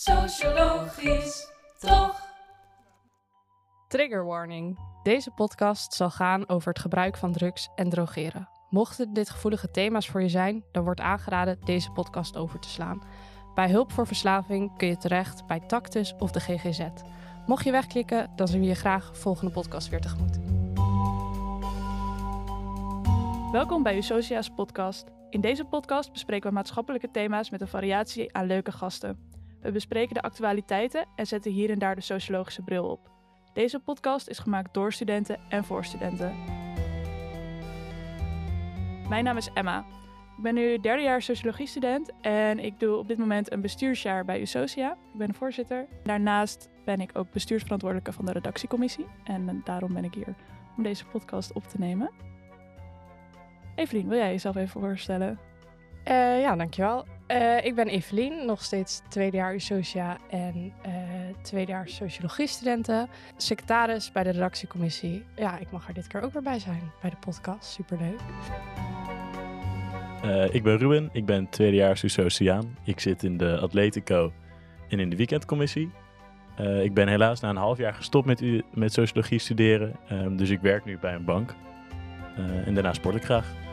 sociologisch, toch? Trigger warning. Deze podcast zal gaan over het gebruik van drugs en drogeren. Mochten dit gevoelige thema's voor je zijn, dan wordt aangeraden deze podcast over te slaan. Bij hulp voor verslaving kun je terecht bij Tactus of de GGZ. Mocht je wegklikken, dan zien we je graag volgende podcast weer tegemoet. Welkom bij Usocia's podcast. In deze podcast bespreken we maatschappelijke thema's met een variatie aan leuke gasten. We bespreken de actualiteiten en zetten hier en daar de sociologische bril op. Deze podcast is gemaakt door studenten en voor studenten. Mijn naam is Emma. Ik ben nu derdejaars sociologie-student en ik doe op dit moment een bestuursjaar bij Usocia. Ik ben voorzitter. Daarnaast ben ik ook bestuursverantwoordelijke van de redactiecommissie en daarom ben ik hier om deze podcast op te nemen. Evelien, wil jij jezelf even voorstellen? Eh, ja, dankjewel. Uh, ik ben Evelien, nog steeds tweede jaar Socia en uh, tweede jaar sociologie-studenten. Secretaris bij de redactiecommissie. Ja, ik mag er dit keer ook weer bij zijn bij de podcast. Superleuk. Uh, ik ben Ruben, ik ben tweedejaars Sociaan. Ik zit in de Atletico en in de weekendcommissie. ik ben helaas na een half jaar gestopt met, met sociologie studeren. Um, dus ik werk nu bij een bank. en daarna sport ik graag.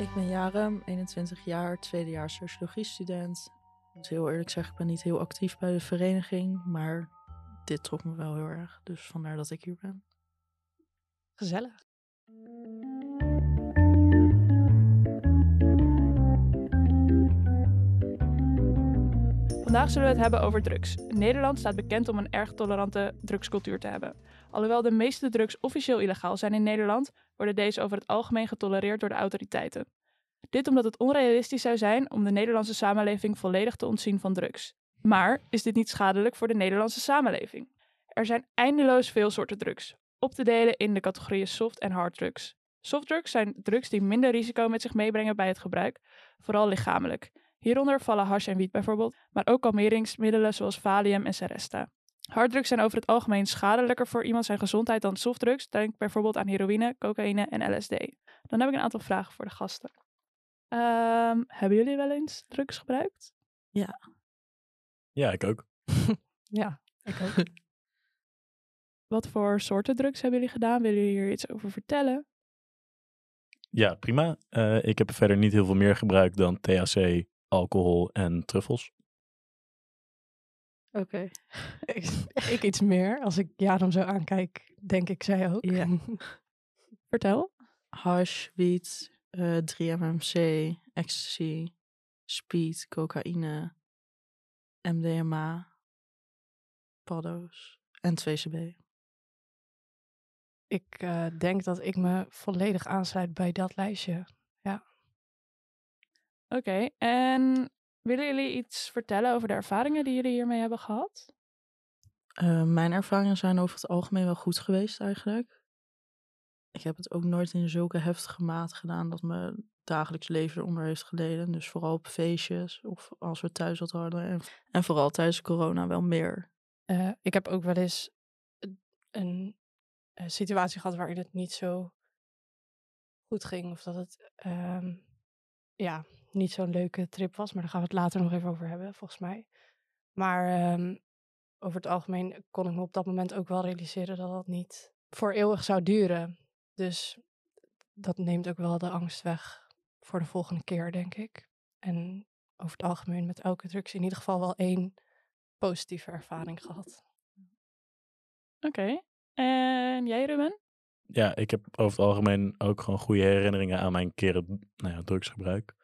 Ik ben Jarem, 21 jaar, tweede jaar sociologie-student. Ik moet heel eerlijk zeggen, ik ben niet heel actief bij de vereniging, maar dit trok me wel heel erg. Dus vandaar dat ik hier ben. Gezellig. Vandaag zullen we het hebben over drugs. Nederland staat bekend om een erg tolerante drugscultuur te hebben. Alhoewel de meeste drugs officieel illegaal zijn in Nederland, worden deze over het algemeen getolereerd door de autoriteiten. Dit omdat het onrealistisch zou zijn om de Nederlandse samenleving volledig te ontzien van drugs. Maar is dit niet schadelijk voor de Nederlandse samenleving? Er zijn eindeloos veel soorten drugs, op te delen in de categorieën soft en hard drugs. Softdrugs zijn drugs die minder risico met zich meebrengen bij het gebruik, vooral lichamelijk. Hieronder vallen hash en wiet bijvoorbeeld, maar ook kalmeringsmiddelen zoals Valium en Seresta. Harddrugs zijn over het algemeen schadelijker voor iemand zijn gezondheid dan softdrugs. Denk bijvoorbeeld aan heroïne, cocaïne en LSD. Dan heb ik een aantal vragen voor de gasten. Um, hebben jullie wel eens drugs gebruikt? Ja. Ja, ik ook. ja, ik ook. Wat voor soorten drugs hebben jullie gedaan? Willen jullie hier iets over vertellen? Ja, prima. Uh, ik heb verder niet heel veel meer gebruikt dan THC, alcohol en truffels. Oké. Okay. ik, iets meer. Als ik Jadam zo aankijk, denk ik zij ook. Ja. Vertel. Hash, wiet, uh, 3-MMC, ecstasy, speed, cocaïne, MDMA, paddo's en 2CB. Ik uh, denk dat ik me volledig aansluit bij dat lijstje. Ja. Oké, okay, en Willen jullie iets vertellen over de ervaringen die jullie hiermee hebben gehad? Uh, mijn ervaringen zijn over het algemeen wel goed geweest eigenlijk. Ik heb het ook nooit in zulke heftige mate gedaan dat mijn dagelijks leven eronder heeft geleden. Dus vooral op feestjes of als we thuis wat hadden. En, en vooral tijdens corona wel meer. Uh, ik heb ook wel eens een, een, situatie gehad waarin het niet zo goed ging. Of dat het um, ja, niet zo'n leuke trip was. Maar daar gaan we het later nog even over hebben, volgens mij. Maar um, over het algemeen kon ik me op dat moment ook wel realiseren dat dat niet voor eeuwig zou duren. Dus dat neemt ook wel de angst weg voor de volgende keer, denk ik. En over het algemeen met elke drugs in ieder geval wel één positieve ervaring gehad. Oké. Okay. En jij, Ruben? Ja, ik heb over het algemeen ook gewoon goede herinneringen aan mijn keren nou ja, drugsgebruik.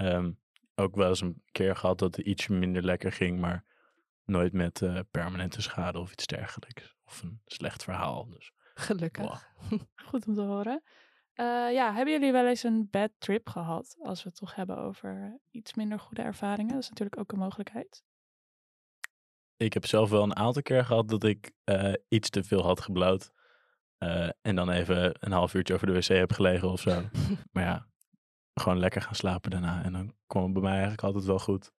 Um, ook wel eens een keer gehad dat het iets minder lekker ging, maar nooit met uh, permanente schade of iets dergelijks. Of een slecht verhaal. Dus. Gelukkig. Goed om te horen. Uh, ja, hebben jullie wel eens een bad trip gehad? Als we het toch hebben over iets minder goede ervaringen. Dat is natuurlijk ook een mogelijkheid. Ik heb zelf wel een aantal keer gehad dat ik uh, iets te veel had geblauwd. en dan even een half uurtje over de wc heb gelegen of zo. maar ja, gewoon lekker gaan slapen daarna. En dan kwam het bij mij eigenlijk altijd wel goed.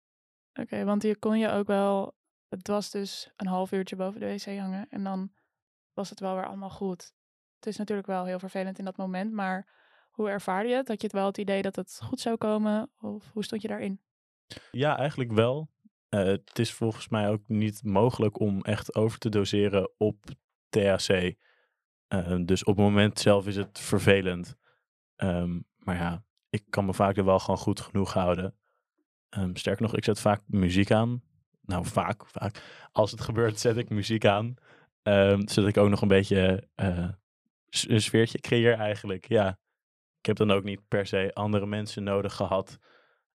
Oké, want hier kon je ook wel. Het was dus een half uurtje boven de wc hangen. En dan was het wel weer allemaal goed. Het is natuurlijk wel heel vervelend in dat moment. Maar hoe ervaarde je het? Had je het wel het idee dat het goed zou komen? Of hoe stond je daarin? Ja, eigenlijk wel. eh, het is volgens mij ook niet mogelijk om echt over te doseren op THC. Eh, dus op het moment zelf is het vervelend. Ehm, maar ja, ik kan me vaak er wel gewoon goed genoeg houden. Um, sterker nog, ik zet vaak muziek aan. Nou, vaak, vaak. Als het gebeurt, zet ik muziek aan. Um, zodat ik ook nog een beetje uh, een sfeertje creëer eigenlijk. Ja, ik heb dan ook niet per se andere mensen nodig gehad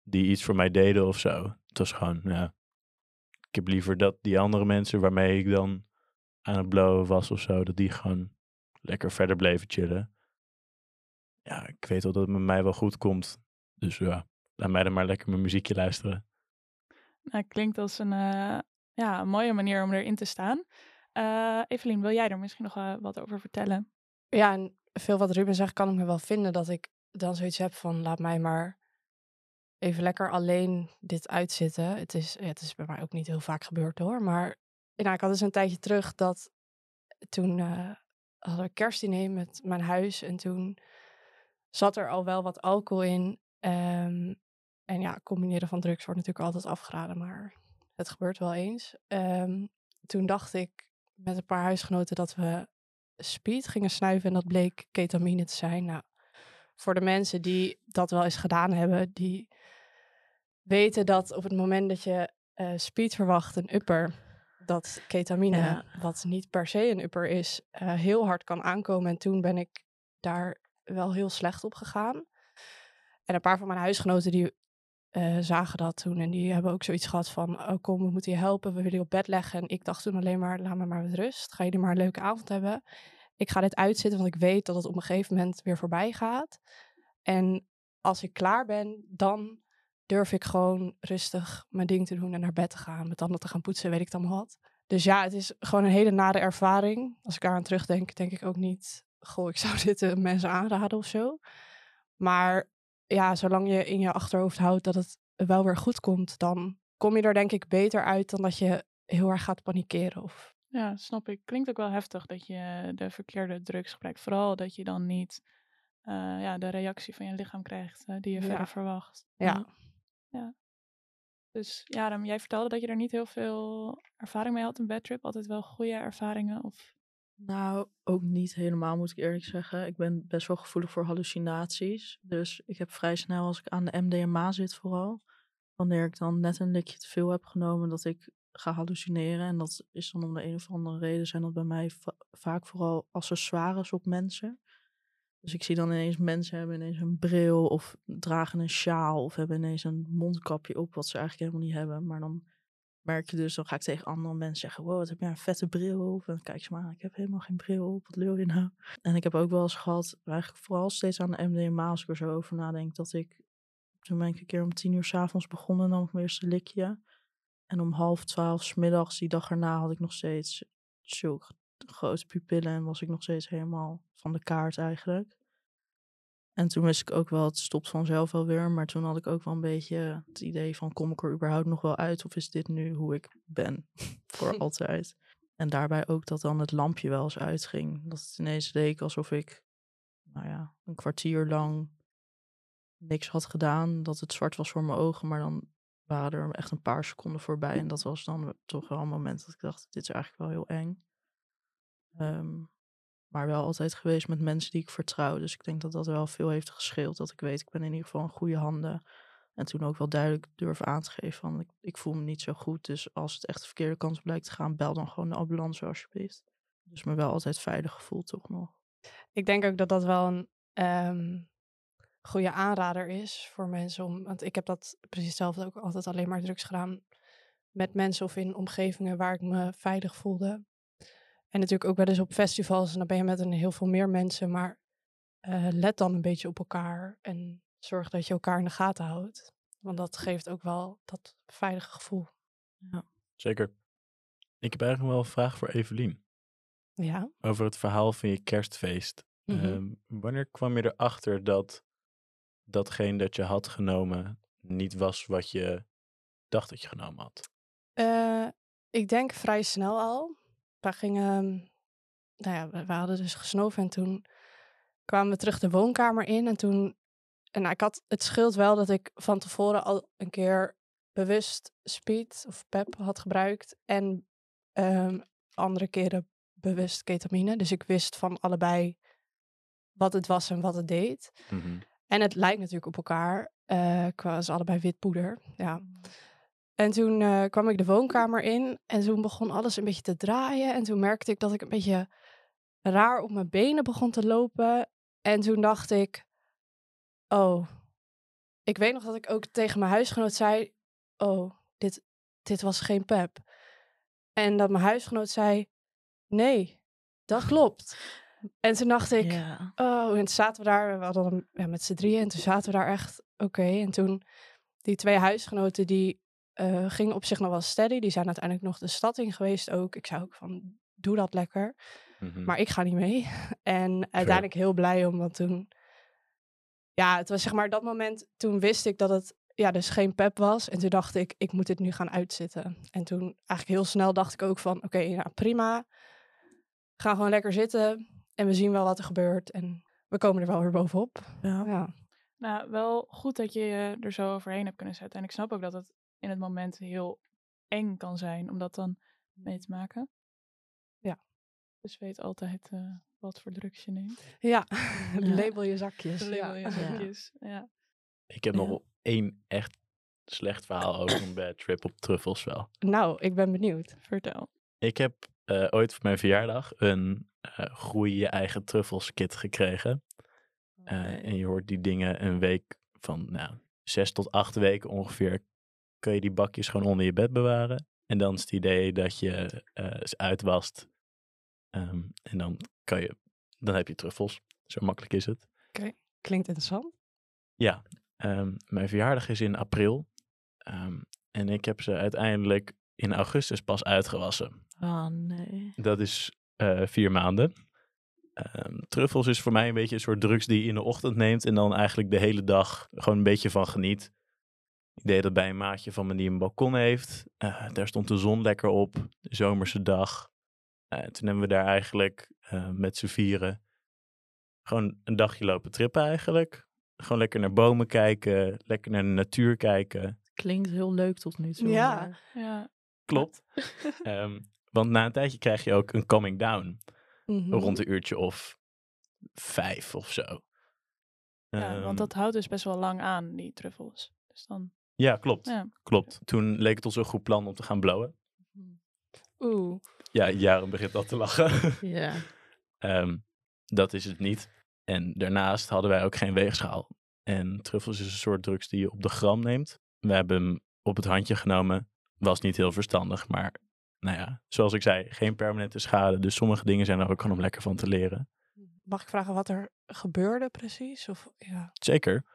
die iets voor mij deden of zo. Het was gewoon, ja. Ik heb liever dat die andere mensen waarmee ik dan aan het blowen was of zo, dat die gewoon lekker verder bleven chillen. Ja, ik weet wel dat het met mij wel goed komt. Dus ja, laat mij dan maar lekker mijn muziekje luisteren. Nou, klinkt als een, uh, ja, een mooie manier om erin te staan. Uh, Evelien, wil jij er misschien nog uh, wat over vertellen? Ja, en veel wat Ruben zegt kan ik me wel vinden dat ik dan zoiets heb van laat mij maar even lekker alleen dit uitzitten. Het is, ja, het is bij mij ook niet heel vaak gebeurd hoor. Maar nou, ik had dus een tijdje terug dat toen uh, hadden we kerstdiner met mijn huis. En toen zat er al wel wat alcohol in. Um, en ja, combineren van drugs wordt natuurlijk altijd afgeraden, maar het gebeurt wel eens. Um, toen dacht ik met een paar huisgenoten dat we speed gingen snuiven en dat bleek ketamine te zijn. Nou, voor de mensen die dat wel eens gedaan hebben, die weten dat op het moment dat je uh, speed verwacht, een upper, dat ketamine, ja. wat niet per se een upper is, uh, heel hard kan aankomen. En toen ben ik daar wel heel slecht op gegaan. En een paar van mijn huisgenoten die uh, zagen dat toen en die hebben ook zoiets gehad van, oh kom, we moeten je helpen, we willen je op bed leggen. En ik dacht toen alleen maar, laat me maar met rust, ga jullie maar een leuke avond hebben. Ik ga dit uitzitten, want ik weet dat het op een gegeven moment weer voorbij gaat. En als ik klaar ben, dan durf ik gewoon rustig mijn ding te doen en naar bed te gaan. Met tanden te gaan poetsen, weet ik dan wat. Dus ja, het is gewoon een hele nare ervaring. Als ik aan terugdenk, denk ik ook niet... Goh, ik zou dit uh, mensen aanraden of zo. Maar ja, zolang je in je achterhoofd houdt dat het wel weer goed komt... dan kom je er denk ik beter uit dan dat je heel erg gaat panikeren. Of... Ja, snap ik. Klinkt ook wel heftig dat je de verkeerde drugs gebruikt. Vooral dat je dan niet uh, ja, de reactie van je lichaam krijgt uh, die je ja. verder verwacht. Ja. Ja. Dus ja, jij vertelde dat je er niet heel veel ervaring mee had in bedtrip. Altijd wel goede ervaringen of... Nou, ook niet helemaal moet ik eerlijk zeggen. Ik ben best wel gevoelig voor hallucinaties. Dus ik heb vrij snel als ik aan de MDMA zit vooral. Wanneer ik dan net een likje te veel heb genomen dat ik ga hallucineren. En dat is dan om de een of andere reden zijn dat bij mij va vaak vooral accessoires op mensen. Dus ik zie dan ineens mensen hebben ineens een bril of dragen een sjaal of hebben ineens een mondkapje op wat ze eigenlijk helemaal niet hebben. Maar dan merk je dus, dan ga ik tegen andere mensen zeggen, wow, wat heb jij een vette bril op? En dan kijk ze maar, ik heb helemaal geen bril op, wat lul je nou? En ik heb ook wel eens gehad, eigenlijk vooral steeds aan de MDMA als ik er zo over nadenk, dat ik, toen ben ik een keer om tien uur s'avonds begonnen, nam ik mijn eerste likje. En om half twaalf smiddags, die dag erna, had ik nog steeds zulke grote pupillen en was ik nog steeds helemaal van de kaart eigenlijk. En toen wist ik ook wel, het stopt vanzelf wel weer. Maar toen had ik ook wel een beetje het idee van, kom ik er überhaupt nog wel uit? Of is dit nu hoe ik ben voor altijd? En daarbij ook dat dan het lampje wel eens uitging. Dat het ineens leek alsof ik, nou ja, een kwartier lang niks had gedaan. Dat het zwart was voor mijn ogen, maar dan waren er echt een paar seconden voorbij. En dat was dan toch wel een moment dat ik dacht, dit is eigenlijk wel heel eng. Um, maar wel altijd geweest met mensen die ik vertrouw. Dus ik denk dat dat wel veel heeft gescheeld. Dat ik weet, ik ben in ieder geval in goede handen. En toen ook wel duidelijk durven aan te geven van, ik, ik voel me niet zo goed. Dus als het echt de verkeerde kant blijkt te gaan, bel dan gewoon de ambulance alsjeblieft. Dus me wel altijd veilig gevoeld toch nog. Ik denk ook dat dat wel een um, goede aanrader is voor mensen. Om, want ik heb dat precies hetzelfde ook altijd alleen maar drugs gedaan. Met mensen of in omgevingen waar ik me veilig voelde. En natuurlijk ook wel eens op festivals. En dan ben je met een heel veel meer mensen. Maar uh, let dan een beetje op elkaar. En zorg dat je elkaar in de gaten houdt. Want dat geeft ook wel dat veilige gevoel. Ja. Zeker. Ik heb eigenlijk wel een vraag voor Evelien. Ja. Over het verhaal van je kerstfeest. Mm -hmm. um, wanneer kwam je erachter dat datgene dat je had genomen niet was wat je dacht dat je genomen had? Uh, ik denk vrij snel al we gingen, nou ja, we, we, hadden dus gesnoven en toen kwamen we terug de woonkamer in en toen, en nou, ik had, het scheelt wel dat ik van tevoren al een keer bewust speed of pep had gebruikt. En ehm, andere keren bewust ketamine. Dus ik wist van allebei wat het was en wat het deed. Mhm. En het lijkt natuurlijk op elkaar. eh qua ze allebei wit poeder. Ja. En toen eh, kwam ik de woonkamer in en toen begon alles een beetje te draaien. En toen merkte ik dat ik een beetje raar op mijn benen begon te lopen. En toen dacht ik, oh, ik weet nog dat ik ook tegen mijn huisgenoot zei, oh, dit, dit was geen pep. En dat mijn huisgenoot zei, nee, dat klopt. En toen dacht ik, Ja. Oh, en toen zaten we daar, we hadden ja, met z'n drieën en toen zaten we daar echt oké. En toen die twee huisgenoten, die eh, gingen op zich nog wel steady. Die zijn uiteindelijk nog de stad in geweest ook. Ik zei ook van, doe dat lekker. Mhm. Maar ik ga niet mee. En uiteindelijk heel blij om, want toen... Ja, het was zeg maar dat moment, toen wist ik dat het ja, dus geen pep was. En toen dacht ik, ik moet dit nu gaan uitzitten. En toen eigenlijk heel snel dacht ik ook van, oké, nou prima. Ga gewoon lekker zitten en we zien wel wat er gebeurt. En we komen er wel weer bovenop. Ja. Ja, Nou, wel goed dat je je er zo overheen hebt kunnen zetten. En ik snap ook dat het in het moment heel eng kan zijn om dat dan mee te maken. Ja. Dus weet altijd eh, wat voor drugs je neemt. ja. Ja. label je zakjes. Label je zakjes, ja. Ik heb Ja. nog één echt slecht verhaal over een bad trip op truffels wel. Nou, ik ben benieuwd. Vertel. Ik heb eh, ooit voor mijn verjaardag een eh groei je eigen truffels kit gekregen. Eh, en je hoort die dingen een week van nou, zes tot acht weken ongeveer. Kun je die bakjes gewoon onder je bed bewaren. En dan is het idee dat je eh, ze uitwast. Ehm, en dan, kan je, dan heb je truffels. Zo makkelijk is het. Klinkt interessant. Ja, ehm, mijn verjaardag is in april. Ehm, en ik heb ze uiteindelijk in augustus pas uitgewassen. Ah, nee. Dat is eh, vier maanden. Truffels is voor mij een beetje een soort drugs die je in de ochtend neemt en dan eigenlijk de hele dag gewoon een beetje van geniet. Ik deed dat bij een maatje van me die een balkon heeft. Eh, daar stond de zon lekker op, de zomerse dag. Eh, toen hebben we daar eigenlijk eh, met z'n vieren gewoon een dagje lopen trippen eigenlijk. Gewoon lekker naar bomen kijken, lekker naar de natuur kijken. Klinkt heel leuk tot nu toe. Ja. Ja, Klopt. Ehm, want na een tijdje krijg je ook een coming down. Mhm. rond een uurtje of vijf of zo. ja Ehm, want dat houdt dus best wel lang aan, die truffels. Dus dan, Ja, klopt. ja. klopt. Toen leek het ons een goed plan om te gaan blowen. Oeh. Ja, Jaren begint al te lachen. Ja. Ehm, dat is het niet. En daarnaast hadden wij ook geen weegschaal. En truffels is een soort drugs die je op de gram neemt. We hebben hem op het handje genomen. Was niet heel verstandig, maar nou ja, zoals ik zei, geen permanente schade. Dus sommige dingen zijn er ook gewoon om lekker van te leren. Mag ik vragen wat er gebeurde precies? Of, ja. Zeker.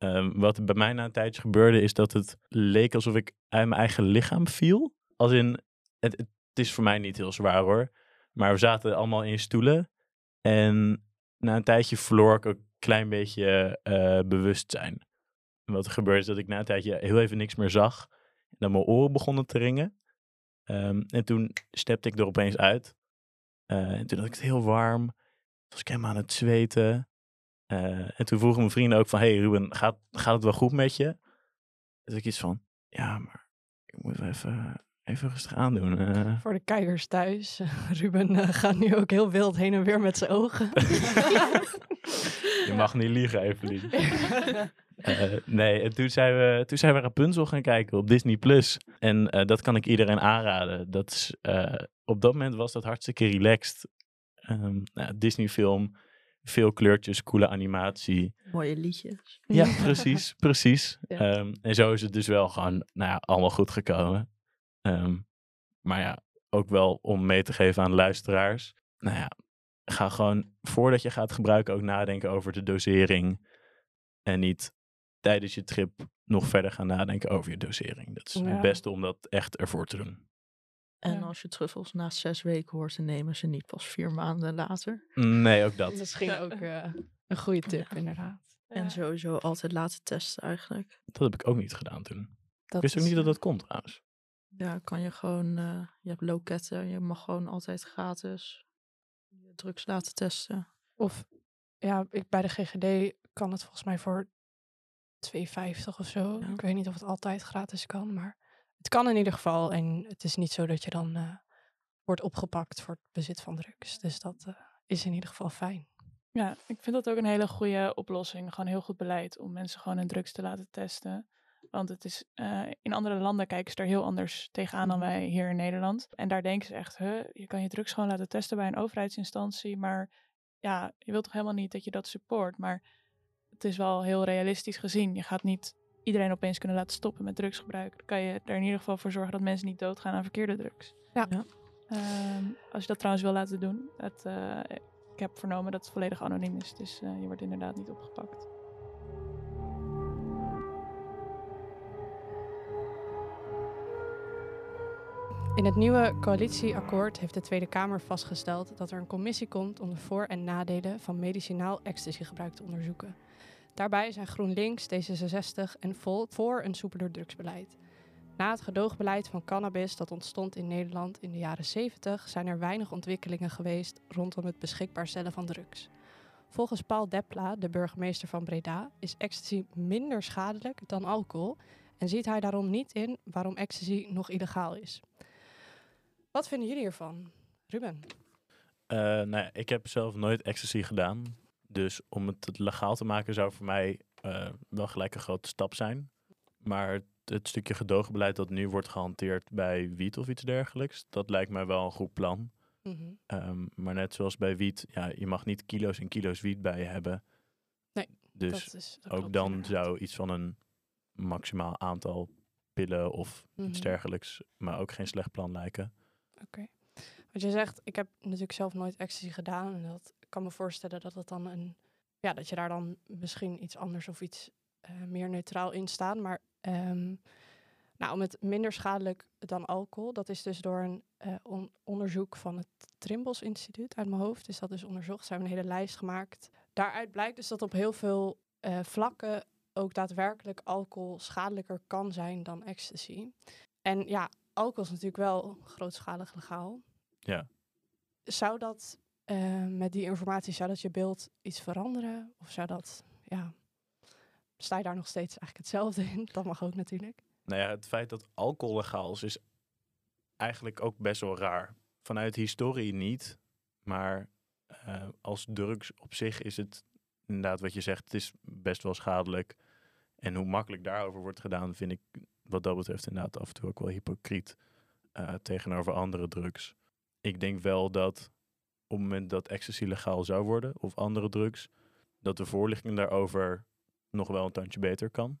Ehm, wat bij mij na een tijdje gebeurde, is dat het leek alsof ik uit mijn eigen lichaam viel. Als in, het, is voor mij niet heel zwaar hoor. Maar we zaten allemaal in stoelen. En na een tijdje verloor ik een klein beetje eh, bewustzijn. En wat er gebeurde is dat ik na een tijdje heel even niks meer zag. En dat mijn oren begonnen te ringen. Ehm, en toen stepte ik er opeens uit. Eh, en toen had ik het heel warm. Toen was ik helemaal aan het zweten. Eh, en toen vroegen mijn vrienden ook van, hey Ruben, gaat, gaat het wel goed met je? Dus ik iets van, ja, maar ik moet even, even rustig aandoen. eh. Voor de kijkers thuis. Ruben eh, gaat nu ook heel wild heen en weer met zijn ogen. Je mag niet liegen, Evelien. Eh, nee, en toen zijn, we, toen zijn we Rapunzel gaan kijken op Disney+. Plus. En eh, dat kan ik iedereen aanraden. Dat is, eh, op dat moment was dat hartstikke relaxed. Ehm nou, Disney film, veel kleurtjes, coole animatie. Mooie liedjes. Ja, precies, precies. Ja. Ehm, en zo is het dus wel gewoon, nou ja, allemaal goed gekomen. Ehm, maar ja, ook wel om mee te geven aan luisteraars. Nou ja, ga gewoon voordat je gaat gebruiken ook nadenken over de dosering. En niet tijdens je trip nog verder gaan nadenken over je dosering. Dat is Ja. het beste om dat echt ervoor te doen. En Ja. als je truffels na zes weken hoort te nemen, ze niet pas vier maanden later. Nee, ook dat. Misschien ook eh, een goede tip, inderdaad. En sowieso altijd laten testen eigenlijk. Dat heb ik ook niet gedaan toen. Dat Ik wist ook is, niet dat eh, dat kon trouwens. Ja, kan je gewoon, eh, je hebt loketten, je mag gewoon altijd gratis je drugs laten testen. Of ja, ik, bij de GGD kan het volgens mij voor 2,50 of zo. Ja. Ik weet niet of het altijd gratis kan, maar het kan in ieder geval. En het is niet zo dat je dan eh, wordt opgepakt voor het bezit van drugs. Dus dat eh, is in ieder geval fijn. Ja, ik vind dat ook een hele goede oplossing. Gewoon heel goed beleid om mensen gewoon hun drugs te laten testen. Want het is, eh, in andere landen kijken ze er heel anders tegenaan dan Mhm. wij hier in Nederland. En daar denken ze echt, huh, je kan je drugs gewoon laten testen bij een overheidsinstantie. Maar ja, je wilt toch helemaal niet dat je dat support. Maar het is wel heel realistisch gezien. Je gaat niet iedereen opeens kunnen laten stoppen met drugsgebruik. Dan kan je er in ieder geval voor zorgen dat mensen niet doodgaan aan verkeerde drugs. Ja. Ja. Ehm, als je dat trouwens wil laten doen. Het, eh, ik heb vernomen dat het volledig anoniem is. Dus eh, je wordt inderdaad niet opgepakt. In het nieuwe coalitieakkoord heeft de Tweede Kamer vastgesteld dat er een commissie komt om de voor- en nadelen van medicinaal ecstasygebruik te onderzoeken. Daarbij zijn GroenLinks, D66 en Volt voor een soepeler drugsbeleid. Na het gedoogbeleid van cannabis dat ontstond in Nederland in de jaren 70 zijn er weinig ontwikkelingen geweest rondom het beschikbaar stellen van drugs. Volgens Paul Depla, de burgemeester van Breda, is ecstasy minder schadelijk dan alcohol en ziet hij daarom niet in waarom ecstasy nog illegaal is. Wat vinden jullie hiervan? Ruben? Eh, nou ik heb zelf nooit ecstasy gedaan. Dus om het legaal te maken zou voor mij eh, wel gelijk een grote stap zijn. Maar het, het stukje gedoogbeleid dat nu wordt gehanteerd bij wiet of iets dergelijks, dat lijkt mij wel een goed plan. Mhm. Ehm, maar net zoals bij wiet, ja, je mag niet kilo's en kilo's wiet bij je hebben. Nee, Dus dat is, dat ook klopt dan inderdaad. zou iets van een maximaal aantal pillen of iets Mhm. dergelijks, maar ook geen slecht plan lijken. Oké. Wat je zegt, ik heb natuurlijk zelf nooit ecstasy gedaan. En dat kan me voorstellen dat het dan een. Ja, dat je daar dan misschien iets anders of iets eh, meer neutraal in staat. Maar ehm, nou, om het minder schadelijk dan alcohol, dat is dus door een eh, on- onderzoek van het Trimbos Instituut uit mijn hoofd. Is dat dus onderzocht. Ze hebben een hele lijst gemaakt. Daaruit blijkt dus dat op heel veel eh, vlakken ook daadwerkelijk alcohol schadelijker kan zijn dan ecstasy. En ja, alcohol is natuurlijk wel grootschalig legaal. Ja. Zou dat eh, met die informatie, zou dat je beeld iets veranderen? Of zou dat, ja, sta je daar nog steeds eigenlijk hetzelfde in? Dat mag ook natuurlijk. Nou ja, het feit dat alcohol legaal is, is eigenlijk ook best wel raar. Vanuit historie niet, maar eh, als drugs op zich is het inderdaad wat je zegt, het is best wel schadelijk. En hoe makkelijk daarover wordt gedaan, vind ik wat dat betreft inderdaad af en toe ook wel hypocriet eh, tegenover andere drugs. Ik denk wel dat op het moment dat ecstasy legaal zou worden, of andere drugs, dat de voorlichting daarover nog wel een tandje beter kan.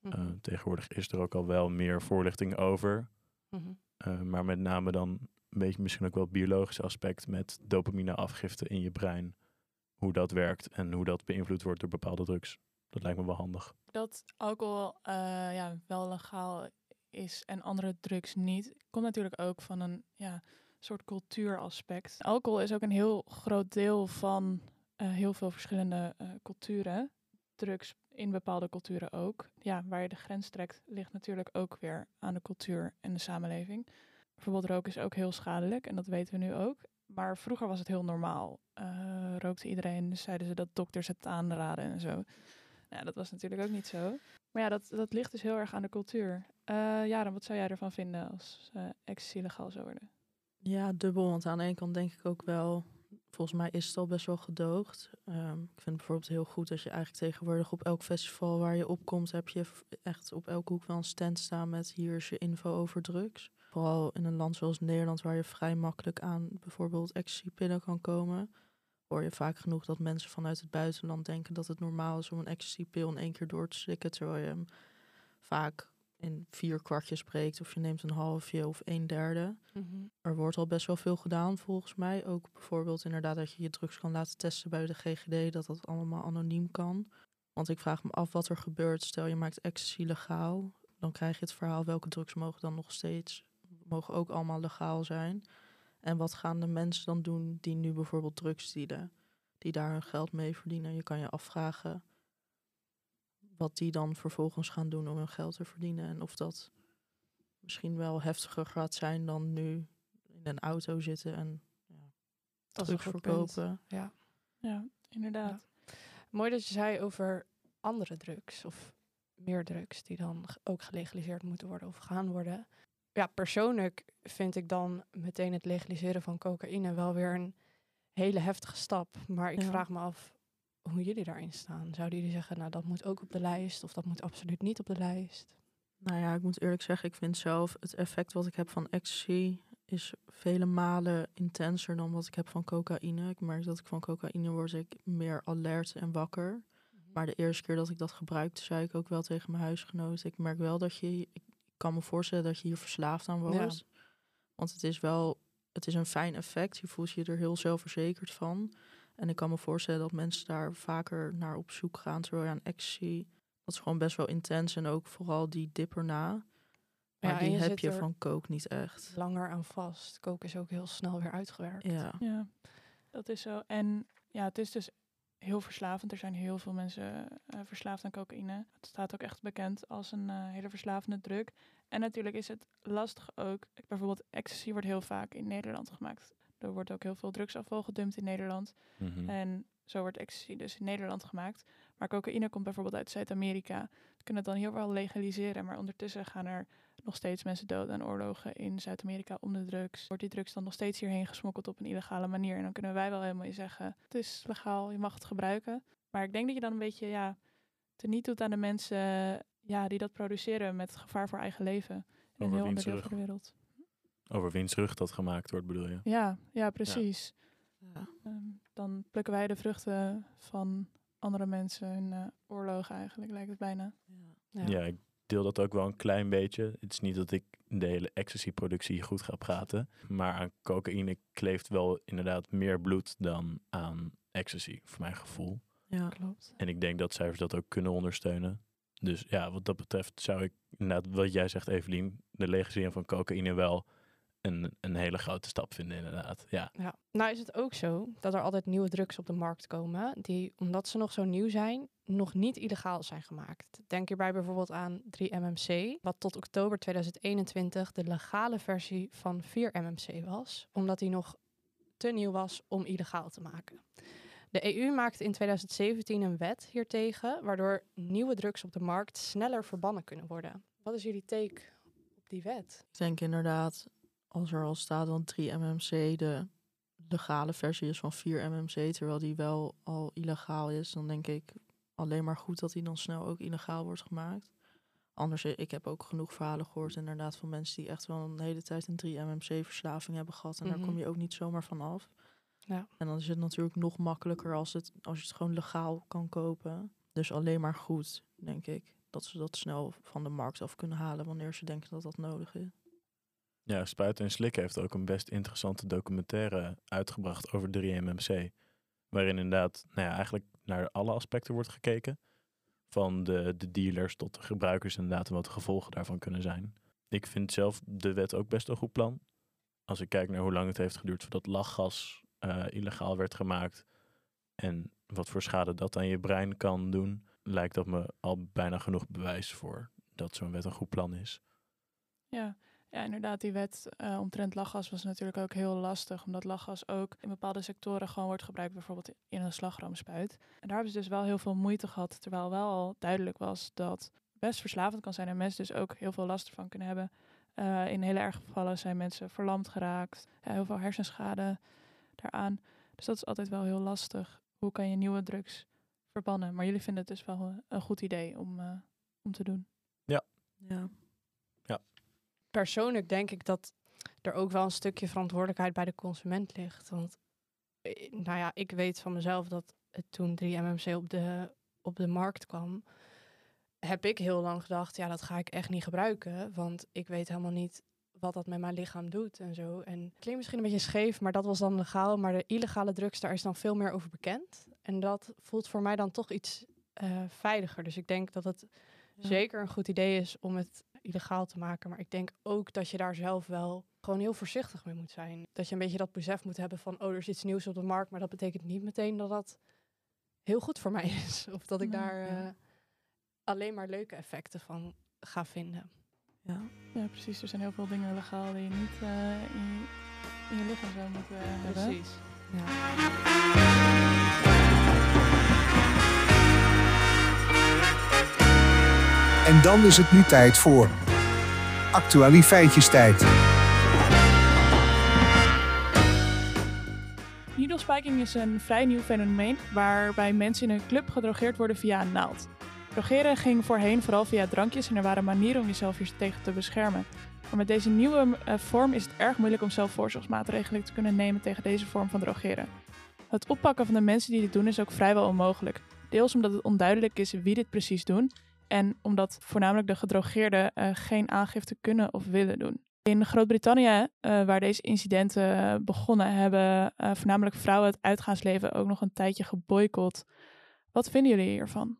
Mhm. Uh, tegenwoordig is er ook al wel meer voorlichting over. Mhm. Uh, maar met name dan een beetje misschien ook wel het biologische aspect met dopamine-afgifte in je brein. Hoe dat werkt en hoe dat beïnvloed wordt door bepaalde drugs. Dat lijkt me wel handig. Dat alcohol eh, ja, wel legaal is en andere drugs niet, komt natuurlijk ook van een ja, soort cultuuraspect. Alcohol is ook een heel groot deel van uh, heel veel verschillende uh, culturen. Drugs in bepaalde culturen ook. Ja, waar je de grens trekt, ligt natuurlijk ook weer aan de cultuur en de samenleving. Bijvoorbeeld roken is ook heel schadelijk en dat weten we nu ook. Maar vroeger was het heel normaal. Uh, rookte iedereen, dus zeiden ze dat dokters het aanraden en zo. Nou, dat was natuurlijk ook niet zo. Maar ja, dat, dat ligt dus heel erg aan de cultuur. Uh, Jaren, wat zou jij ervan vinden als uh, ecstasy zou worden? Ja, dubbel. Want aan de ene kant denk ik ook wel... Volgens mij is het al best wel gedoogd. Um, ik vind het bijvoorbeeld heel goed dat je eigenlijk tegenwoordig op elk festival waar je opkomt... heb je echt op elke hoek wel een stand staan met hier is je info over drugs. Vooral in een land zoals Nederland waar je vrij makkelijk aan bijvoorbeeld ecstasy-pillen kan komen... hoor je vaak genoeg dat mensen vanuit het buitenland denken dat het normaal is om een ecstasy-pil in één keer door te slikken... terwijl je hem vaak in vier kwartjes breekt of je neemt een halfje of een derde. Mm -hmm. Er wordt al best wel veel gedaan volgens mij. Ook bijvoorbeeld inderdaad dat je je drugs kan laten testen bij de GGD, dat dat allemaal anoniem kan. Want ik vraag me af wat er gebeurt. Stel je maakt ecstasy legaal, dan krijg je het verhaal welke drugs mogen dan nog steeds, mogen ook allemaal legaal zijn. En wat gaan de mensen dan doen die nu bijvoorbeeld drugs dealen, die daar hun geld mee verdienen? Je kan je afvragen wat die dan vervolgens gaan doen om hun geld te verdienen. En of dat misschien wel heftiger gaat zijn dan nu in een auto zitten en ja, dat drugs verkopen. Ja. ja, inderdaad. Ja. Mooi dat je zei over andere drugs of meer drugs die dan ook gelegaliseerd moeten worden of gaan worden. Ja, persoonlijk vind ik dan meteen het legaliseren van cocaïne wel weer een hele heftige stap. Maar ik Ja. vraag me af hoe jullie daarin staan. Zouden jullie zeggen, nou dat moet ook op de lijst of dat moet absoluut niet op de lijst? Nou ja, ik moet eerlijk zeggen, ik vind zelf het effect wat ik heb van ecstasy is vele malen intenser dan wat ik heb van cocaïne. Ik merk dat ik van cocaïne word ik meer alert en wakker. Maar de eerste keer dat ik dat gebruikte, zei ik ook wel tegen mijn huisgenoten. Ik merk wel dat je, ik kan me voorstellen dat je hier verslaafd aan wordt. Want het is wel, het is een fijn effect. Je voelt je er heel zelfverzekerd van. En ik kan me voorstellen dat mensen daar vaker naar op zoek gaan. Terwijl je aan ecstasy, dat is gewoon best wel intens. En ook vooral die dip erna. Maar Ja, die je heb je van coke niet echt. Langer aan vast. Koken is ook heel snel weer uitgewerkt. Ja, Ja, dat is zo. En ja, het is dus heel verslavend. Er zijn heel veel mensen eh, verslaafd aan cocaïne. Het staat ook echt bekend als een eh, hele verslavende drug. En natuurlijk is het lastig ook. Bijvoorbeeld ecstasy wordt heel vaak in Nederland gemaakt. Er wordt ook heel veel drugsafval gedumpt in Nederland. Mhm. En zo wordt ecstasy dus in Nederland gemaakt. Maar cocaïne komt bijvoorbeeld uit Zuid-Amerika. We kunnen het dan heel wel legaliseren. Maar ondertussen gaan er nog steeds mensen dood aan oorlogen in Zuid-Amerika om de drugs. Wordt die drugs dan nog steeds hierheen gesmokkeld op een illegale manier? En dan kunnen wij wel helemaal zeggen, het is legaal, je mag het gebruiken. Maar ik denk dat je dan een beetje ja, teniet doet aan de mensen ja, die dat produceren met gevaar voor eigen leven. In een heel ander deel van de wereld. Over wiens rug dat gemaakt wordt, bedoel je? Ja, ja precies. ja. Ehm, dan plukken wij de vruchten van andere mensen hun eh, oorlogen eigenlijk, lijkt het bijna. ja. Ja. ik deel dat ook wel een klein beetje. Het is niet dat ik de hele ecstasy-productie goed ga praten. Maar aan cocaïne kleeft wel inderdaad meer bloed dan aan ecstasy, voor mijn gevoel. ja. Klopt. En ik denk dat cijfers dat ook kunnen ondersteunen. Dus ja, wat dat betreft zou ik inderdaad, wat jij zegt Evelien, de legalisering van cocaïne wel een, een hele grote stap vinden inderdaad. Ja, Ja. Nou is het ook zo dat er altijd nieuwe drugs op de markt komen, die omdat ze nog zo nieuw zijn, nog niet illegaal zijn gemaakt. Denk hierbij bijvoorbeeld aan 3-MMC, wat tot oktober 2021 de legale versie van 4-MMC was, omdat die nog te nieuw was om illegaal te maken. De EU maakte in 2017 een wet hiertegen, waardoor nieuwe drugs op de markt sneller verbannen kunnen worden. Wat is jullie take op die wet? Ik denk inderdaad, als er al staat dan 3 MMC de legale versie is van 4 MMC, terwijl die wel al illegaal is, dan denk ik alleen maar goed dat die dan snel ook illegaal wordt gemaakt. Anders, eh, ik heb ook genoeg verhalen gehoord inderdaad van mensen die echt wel een hele tijd een 3 MMC verslaving hebben gehad. En Mhm. daar kom je ook niet zomaar van af. Ja. En dan is het natuurlijk nog makkelijker als, het, als je het gewoon legaal kan kopen. Dus alleen maar goed, denk ik, dat ze dat snel van de markt af kunnen halen wanneer ze denken dat dat nodig is. Ja Spuiten en Slikken heeft ook een best interessante documentaire uitgebracht over 3-MMC. Waarin inderdaad nou ja, eigenlijk naar alle aspecten wordt gekeken. Van de, de dealers tot de gebruikers inderdaad en wat de gevolgen daarvan kunnen zijn. Ik vind zelf de wet ook best een goed plan. Als ik kijk naar hoe lang het heeft geduurd voordat lachgas eh, illegaal werd gemaakt. En wat voor schade dat aan je brein kan doen. Lijkt dat me al bijna genoeg bewijs voor dat zo'n wet een goed plan is. Ja, ja inderdaad, die wet eh, omtrent lachgas was natuurlijk ook heel lastig. Omdat lachgas ook in bepaalde sectoren gewoon wordt gebruikt, bijvoorbeeld in een slagroomspuit. En daar hebben ze dus wel heel veel moeite gehad. Terwijl wel al duidelijk was dat best verslavend kan zijn en mensen dus ook heel veel last ervan kunnen hebben. Eh, in hele erge gevallen zijn mensen verlamd geraakt. Ja, heel veel hersenschade daaraan. Dus dat is altijd wel heel lastig. Hoe kan je nieuwe drugs verbannen? Maar jullie vinden het dus wel een, goed idee om, eh, om te doen. Ja. Persoonlijk denk ik dat er ook wel een stukje verantwoordelijkheid bij de consument ligt. Want eh, nou ja, ik weet van mezelf dat het toen 3MMC op de, op de markt kwam, heb ik heel lang gedacht, ja, dat ga ik echt niet gebruiken. Want ik weet helemaal niet wat dat met mijn lichaam doet en zo. En het klinkt misschien een beetje scheef, maar dat was dan legaal. Maar de illegale drugs, daar is dan veel meer over bekend. En dat voelt voor mij dan toch iets eh, veiliger. Dus ik denk dat het Ja. zeker een goed idee is om het illegaal te maken. Maar ik denk ook dat je daar zelf wel gewoon heel voorzichtig mee moet zijn. Dat je een beetje dat besef moet hebben van, oh, er is iets nieuws op de markt. Maar dat betekent niet meteen dat dat heel goed voor mij is. Of dat ik daar ja. eh, alleen maar leuke effecten van ga vinden. Ja. Ja, precies. Er zijn heel veel dingen legaal die je niet eh, in, je, in je lichaam zou moeten eh, hebben. Ja. En dan is het nu tijd voor Actualiteitjestijd. Needle spiking is een vrij nieuw fenomeen waarbij mensen in een club gedrogeerd worden via een naald. Drogeren ging voorheen vooral via drankjes en er waren manieren om jezelf hier tegen te beschermen. Maar met deze nieuwe eh, vorm is het erg moeilijk om zelf voorzorgsmaatregelen te kunnen nemen tegen deze vorm van drogeren. Het oppakken van de mensen die dit doen is ook vrijwel onmogelijk. Deels omdat het onduidelijk is wie dit precies doen en omdat voornamelijk de gedrogeerden eh, geen aangifte kunnen of willen doen. In Groot-Brittannië, eh, waar deze incidenten eh, begonnen, hebben eh, voornamelijk vrouwen het uitgaansleven ook nog een tijdje geboycott. Wat vinden jullie hiervan?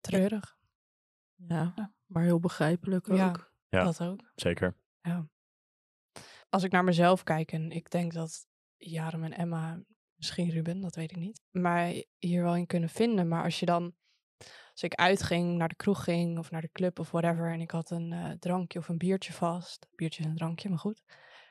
Treurig. Ja, Ja. maar heel begrijpelijk ook. Ja. Ja. Dat ook. Zeker. Ja. Als ik naar mezelf kijk en ik denk dat Jarem en Emma, misschien Ruben, dat weet ik niet, mij hier wel in kunnen vinden. Maar als je dan, als ik uitging, naar de kroeg ging of naar de club of whatever en ik had een eh, drankje of een biertje vast, biertje is een drankje, maar goed.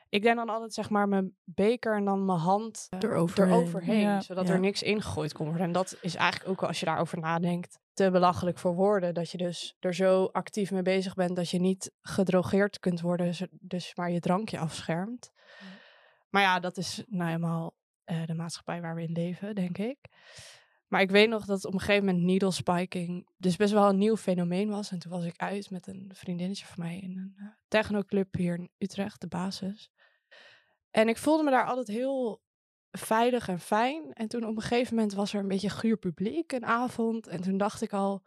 Ik denk dan altijd zeg maar mijn beker en dan mijn hand eh, Eroverheen. eroverheen, Ja. zodat Ja. er niks ingegooid kon worden. En dat is eigenlijk ook als je daarover nadenkt te belachelijk voor woorden. Dat je dus er zo actief mee bezig bent dat je niet gedrogeerd kunt worden, dus maar je drankje afschermt. Maar ja, dat is nou helemaal eh, de maatschappij waar we in leven, denk ik. Maar ik weet nog dat op een gegeven moment needle spiking dus best wel een nieuw fenomeen was. En toen was ik uit met een vriendinnetje van mij in een eh, technoclub hier in Utrecht, de basis. En ik voelde me daar altijd heel veilig en fijn. En toen op een gegeven moment was er een beetje guur publiek een avond. En toen dacht ik al,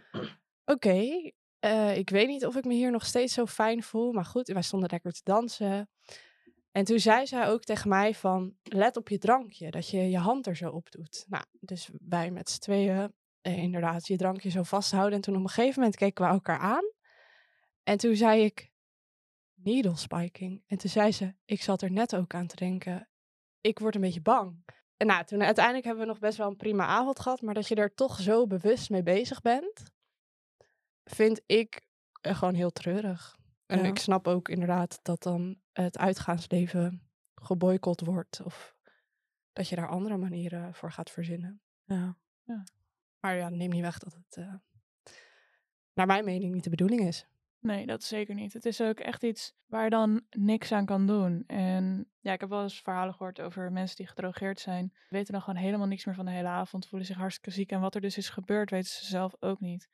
oké, eh, ik weet niet of ik me hier nog steeds zo fijn voel. Maar goed, wij stonden lekker te dansen. En toen zei zij ook tegen mij van, let op je drankje, dat je je hand er zo op doet. Nou, dus wij met z'n tweeën eh, inderdaad je drankje zo vasthouden. En toen op een gegeven moment keken we elkaar aan. En toen zei ik, needle spiking. En toen zei ze, ik zat er net ook aan te denken, ik word een beetje bang. En nou, toen uiteindelijk hebben we nog best wel een prima avond gehad, maar dat je er toch zo bewust mee bezig bent, vind ik eh, gewoon heel treurig. En Ja. ik snap ook inderdaad dat dan het uitgaansleven geboycott wordt of dat je daar andere manieren voor gaat verzinnen. Ja. Maar ja, neem niet weg dat het eh, naar mijn mening niet de bedoeling is. Nee, dat zeker niet. Het is ook echt iets waar je dan niks aan kan doen. En ja, ik heb wel eens verhalen gehoord over mensen die gedrogeerd zijn. Weten dan gewoon helemaal niks meer van de hele avond. Voelen zich hartstikke ziek. En wat er dus is gebeurd, weten ze zelf ook niet.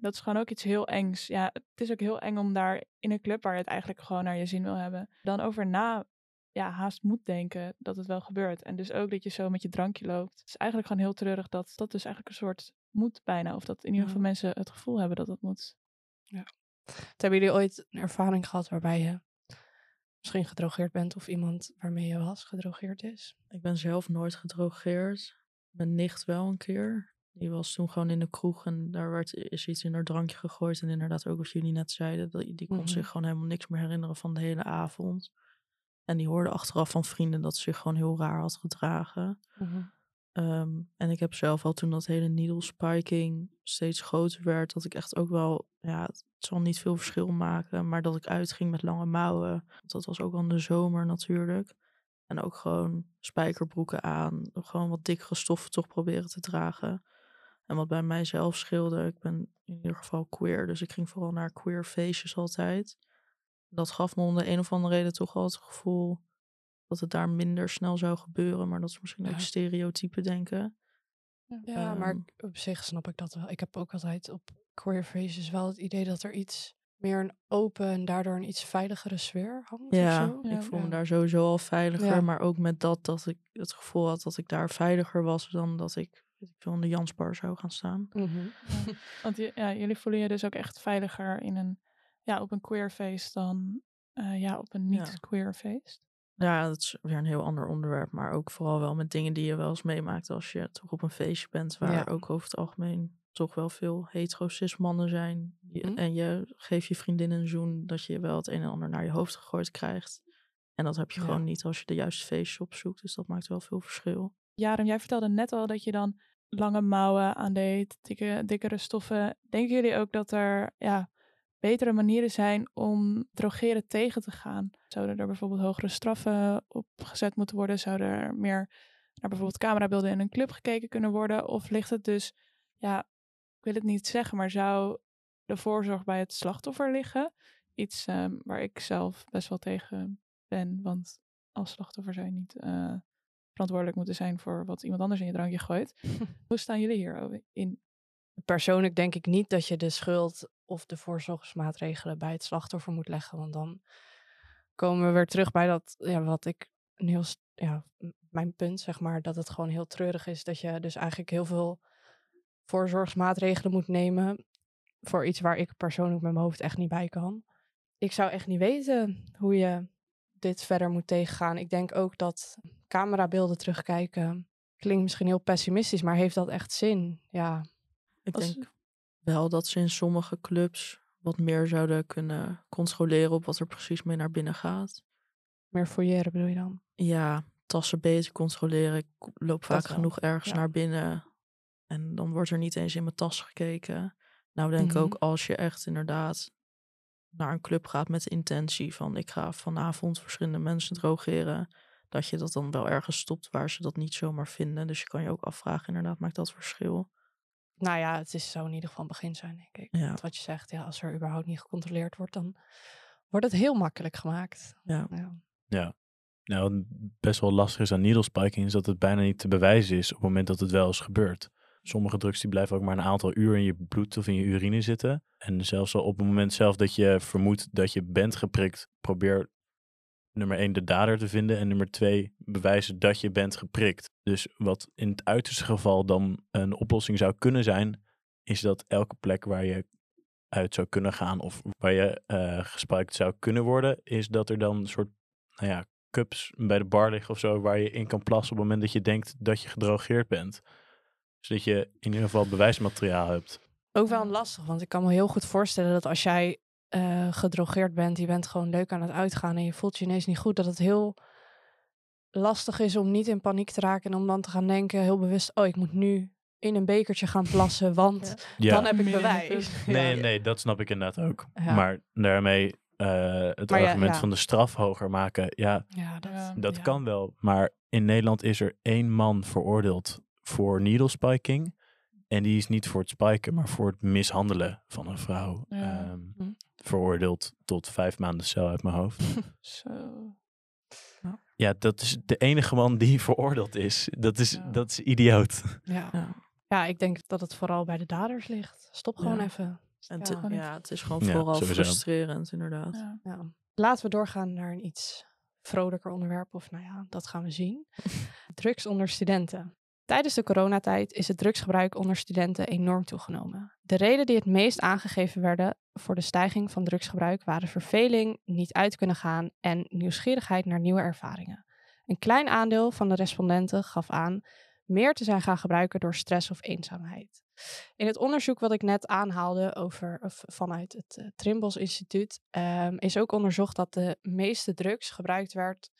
Dat is gewoon ook iets heel engs. Ja, het is ook heel eng om daar in een club waar je het eigenlijk gewoon naar je zin wil hebben. Dan over na, ja, haast moet denken dat het wel gebeurt. En dus ook dat je zo met je drankje loopt. Het is eigenlijk gewoon heel treurig dat dat dus eigenlijk een soort moet bijna. Of dat in ieder geval Ja. mensen het gevoel hebben dat het moet. Hebben jullie ooit een ervaring gehad waarbij je misschien gedrogeerd bent of iemand waarmee je was gedrogeerd is? Ik ben zelf nooit gedrogeerd. Mijn nicht wel een keer. Die was toen gewoon in de kroeg en daar werd, is iets in haar drankje gegooid. En inderdaad ook wat jullie net zeiden, dat, die kon Mhm. zich gewoon helemaal niks meer herinneren van de hele avond. En die hoorde achteraf van vrienden dat ze zich gewoon heel raar had gedragen. Ehm, en ik heb zelf al toen dat hele needle spiking steeds groter werd, dat ik echt ook wel, ja, het zal niet veel verschil maken, maar dat ik uitging met lange mouwen. Dat was ook al in de zomer natuurlijk. En ook gewoon spijkerbroeken aan, gewoon wat dikkere stoffen toch proberen te dragen. En wat bij mijzelf scheelde, ik ben in ieder geval queer, dus ik ging vooral naar queer feestjes altijd. Dat gaf me om de een of andere reden toch wel het gevoel dat het daar minder snel zou gebeuren. Maar dat is misschien Ja. ook stereotype denken. Ja, maar Ehm. op zich snap ik dat wel. Ik heb ook altijd op queer feestjes wel het idee dat er iets meer een open en daardoor een iets veiligere sfeer hangt. Ja, of zo. ik voel me daar sowieso al veiliger. Maar ook met dat, dat ik het gevoel had dat ik daar veiliger was dan dat ik weet ik veel, in de Jansbar zou gaan staan. Mhm. Want je- ja, jullie voelen je dus ook echt veiliger in een, ja, op een queer feest dan eh, ja, op een niet-queer feest. Ja, dat is weer een heel ander onderwerp. Maar ook vooral wel met dingen die je wel eens meemaakt als je toch op een feestje bent. Waar Ja. ook over het algemeen toch wel veel hetero-cis mannen zijn. Mhm. En je geeft je vriendin een zoen dat je wel het een en ander naar je hoofd gegooid krijgt. En dat heb je Ja. gewoon niet als je de juiste feestjes opzoekt. Dus dat maakt wel veel verschil. Jaren, jij vertelde net al dat je dan lange mouwen aandeed, dikke, dikkere stoffen. Denken jullie ook dat er ja, betere manieren zijn om drogeren tegen te gaan? Zouden er bijvoorbeeld hogere straffen opgezet moeten worden? Zouden er meer naar bijvoorbeeld camerabeelden in een club gekeken kunnen worden? Of ligt het dus ja, ik wil het niet zeggen, maar zou de voorzorg bij het slachtoffer liggen? Iets ehm, waar ik zelf best wel tegen ben, want als slachtoffer je niet eh, verantwoordelijk moeten zijn voor wat iemand anders in je drankje gooit. Hoe staan jullie hier in? Persoonlijk denk ik niet dat je de schuld of de voorzorgsmaatregelen bij het slachtoffer moet leggen, want dan komen we weer terug bij dat, ja, wat ik een heel, ja, mijn punt zeg maar, dat het gewoon heel treurig is dat je dus eigenlijk heel veel voorzorgsmaatregelen moet nemen voor iets waar ik persoonlijk met mijn hoofd echt niet bij kan. Ik zou echt niet weten hoe je dit verder moet tegengaan. Ik denk ook dat camerabeelden terugkijken klinkt misschien heel pessimistisch, maar heeft dat echt zin? Ja, Ik Als- denk wel dat ze in sommige clubs wat meer zouden kunnen controleren op wat er precies mee naar binnen gaat. meer fouilleren bedoel je dan? Ja, tassen beter controleren. Ik loop vaak wel, genoeg ergens ja. naar binnen en dan wordt er niet eens in mijn tas gekeken. Nou denk ik Mhm. ook als je echt inderdaad naar een club gaat met de intentie van ik ga vanavond verschillende mensen drogeren, dat je dat dan wel ergens stopt waar ze dat niet zomaar vinden. Dus je kan je ook afvragen inderdaad, maakt dat verschil? Nou ja, het is, zou in ieder geval een begin zijn, denk ik. Ja. Wat je zegt, ja, als er überhaupt niet gecontroleerd wordt, dan wordt het heel makkelijk gemaakt. Ja. Ja. Ja. Nou, wat best wel lastig is aan needle spiking is dat het bijna niet te bewijzen is op het moment dat het wel is gebeurd. Sommige drugs die blijven ook maar een aantal uur in je bloed of in je urine zitten. En zelfs al op het moment zelf dat je vermoedt dat je bent geprikt, probeer nummer één de dader te vinden en nummer twee bewijzen dat je bent geprikt. Dus wat in het uiterste geval dan een oplossing zou kunnen zijn, is dat elke plek waar je uit zou kunnen gaan of waar je gespiked zou kunnen worden, is dat er dan een soort, nou ja, cups bij de bar liggen of zo, waar je in kan plassen op het moment dat je denkt dat je gedrogeerd bent. Zodat je in ieder geval bewijsmateriaal hebt. Ook wel een lastig, want ik kan me heel goed voorstellen dat als jij eh, gedrogeerd bent, je bent gewoon leuk aan het uitgaan en je voelt je ineens niet goed, dat het heel lastig is om niet in paniek te raken en om dan te gaan denken, heel bewust, oh, ik moet nu in een bekertje gaan plassen, want Ja, dan heb ik bewijs. nee, nee, dat snap ik inderdaad ook. Ja. Maar daarmee eh, het Maar argument ja. van de straf hoger maken, ja, Ja, dat, Ja. dat ja. kan wel. Maar in Nederland is er één man veroordeeld voor needle spiking. En die is niet voor het spiken, maar voor het mishandelen van een vrouw. Ja. ehm, Hm. Veroordeeld tot vijf maanden cel uit mijn hoofd. Zo. ja, dat is de enige man die veroordeeld is. Dat is, Ja. dat is idioot. Ja. Ja. ja, ik denk dat het vooral bij de daders ligt. Stop gewoon Ja. even. En Ja. te- Gewoon ja, het is gewoon Ja, vooral sowieso. frustrerend inderdaad. Ja. Ja. Laten we doorgaan naar een iets vrolijker onderwerp. Of nou ja, dat gaan we zien. Drugs onder studenten. Tijdens de coronatijd is het drugsgebruik onder studenten enorm toegenomen. De reden die het meest aangegeven werden voor de stijging van drugsgebruik waren verveling, niet uit kunnen gaan en nieuwsgierigheid naar nieuwe ervaringen. Een klein aandeel van de respondenten gaf aan meer te zijn gaan gebruiken door stress of eenzaamheid. In het onderzoek wat ik net aanhaalde over, of vanuit het eh, Trimbos Instituut, ehm, is ook onderzocht dat de meeste drugs gebruikt werd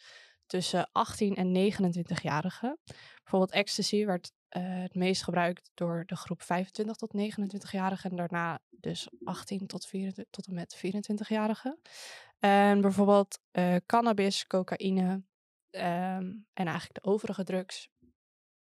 tussen 18 en 29-jarigen. Bijvoorbeeld ecstasy werd eh, het meest gebruikt door de groep 25 tot 29-jarigen en daarna dus 18 tot, 24, tot en met 24-jarigen. En bijvoorbeeld eh, cannabis, cocaïne ehm, en eigenlijk de overige drugs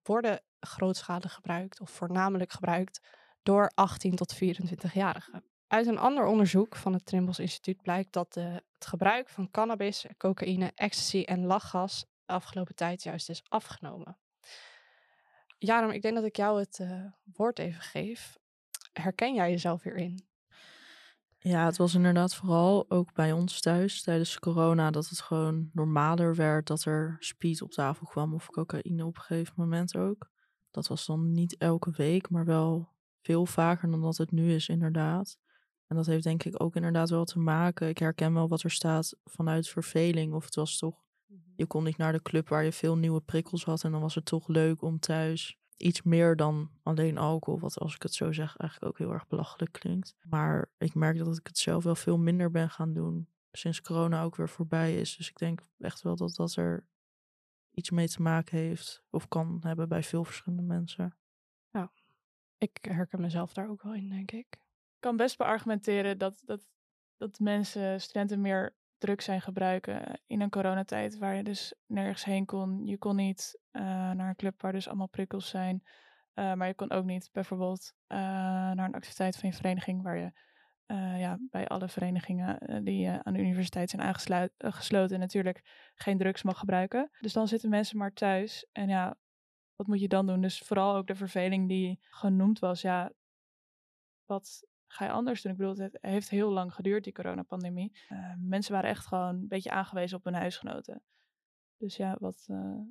worden grootschalig gebruikt of voornamelijk gebruikt door 18 tot 24-jarigen. Uit een ander onderzoek van het Trimbos Instituut blijkt dat het gebruik van cannabis, cocaïne, ecstasy en lachgas de afgelopen tijd juist is afgenomen. Jarom, ik denk dat ik jou het eh, woord even geef. Herken jij jezelf hierin? Ja, het was inderdaad vooral ook bij ons thuis tijdens corona dat het gewoon normaler werd dat er speed op tafel kwam of cocaïne op een gegeven moment ook. Dat was dan niet elke week, maar wel veel vaker dan dat het nu is inderdaad. En dat heeft denk ik ook inderdaad wel te maken. Ik herken wel wat er staat vanuit verveling. Of het was toch, je kon niet naar de club waar je veel nieuwe prikkels had. En dan was het toch leuk om thuis iets meer dan alleen alcohol. Wat als ik het zo zeg eigenlijk ook heel erg belachelijk klinkt. Maar ik merk dat ik het zelf wel veel minder ben gaan doen. Sinds corona ook weer voorbij is. Dus ik denk echt wel dat dat er iets mee te maken heeft. Of kan hebben bij veel verschillende mensen. Ik herken mezelf daar ook wel in, denk ik. Kan best beargumenteren dat, dat, dat mensen, studenten meer drugs zijn gebruiken in een coronatijd waar je dus nergens heen kon. Je kon niet eh, naar een club waar dus allemaal prikkels zijn. Eh, maar je kon ook niet bijvoorbeeld eh, naar een activiteit van je vereniging, waar je eh, ja, bij alle verenigingen eh, die eh, aan de universiteit zijn aangesloten natuurlijk geen drugs mag gebruiken. Dus dan zitten mensen maar thuis. En ja, wat moet je dan doen? Dus vooral ook de verveling die genoemd was. Ja, wat ga je anders doen? Ik bedoel, het heeft heel lang geduurd, die coronapandemie. Uh, mensen waren echt gewoon een beetje aangewezen op hun huisgenoten. Dus ja, wat, uh,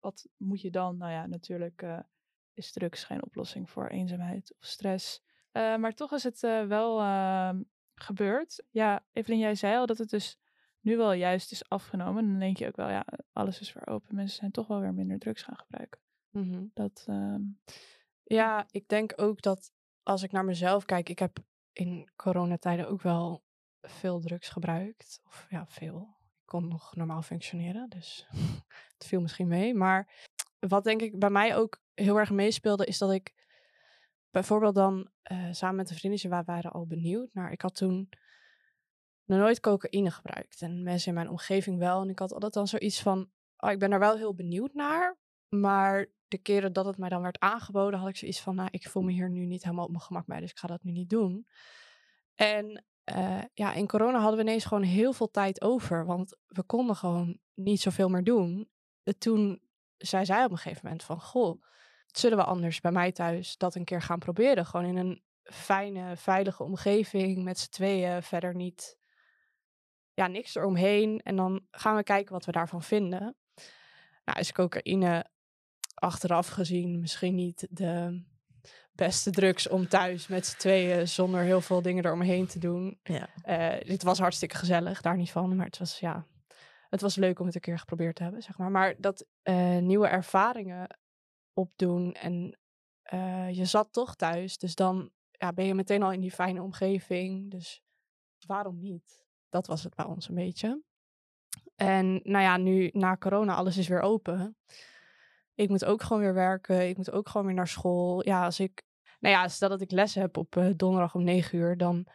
wat moet je dan? Nou ja, natuurlijk uh, is drugs geen oplossing voor eenzaamheid of stress. Maar toch is het wel uh, gebeurd. Ja, Evelien, jij zei al dat het dus nu wel juist is afgenomen. Dan denk je ook wel, ja, alles is weer open. Mensen zijn toch wel weer minder drugs gaan gebruiken. Mm -hmm. Dat, ehm, ja, ik denk ook dat als ik naar mezelf kijk, ik heb in coronatijden ook wel veel drugs gebruikt. Of ja, veel. Ik kon nog normaal functioneren, dus het viel misschien mee. Maar wat denk ik bij mij ook heel erg meespeelde, is dat ik bijvoorbeeld dan uh, samen met een vriendinnetje, waar waren al benieuwd naar. Ik had toen nog nooit cocaïne gebruikt. En mensen in mijn omgeving wel. En ik had altijd dan zoiets van, oh, ik ben daar wel heel benieuwd naar. Maar de keren dat het mij dan werd aangeboden, had ik zoiets van, nou, ik voel me hier nu niet helemaal op mijn gemak bij. Dus ik ga dat nu niet doen. En uh, ja, in corona hadden we ineens gewoon heel veel tijd over. Want we konden gewoon niet zoveel meer doen. Toen zei zij op een gegeven moment van, goh, zullen we anders bij mij thuis dat een keer gaan proberen? Gewoon in een fijne, veilige omgeving met z'n tweeën, verder niet, ja, niks eromheen. En dan gaan we kijken wat we daarvan vinden. Nou, is cocaïne achteraf gezien misschien niet de beste drugs om thuis met z'n tweeën zonder heel veel dingen eromheen te doen. Ja. Uh, dit was hartstikke gezellig, daar niet van. Maar het was, ja, het was leuk om het een keer geprobeerd te hebben, zeg maar. Maar dat uh, nieuwe ervaringen opdoen en uh, je zat toch thuis. Dus dan ja, ben je meteen al in die fijne omgeving. Dus waarom niet? Dat was het bij ons een beetje. En nou ja, nu na corona, alles is weer open. Ik moet ook gewoon weer werken. Ik moet ook gewoon weer naar school. Ja, als ik, nou ja, stel dat ik les heb op uh, donderdag om negen uur, dan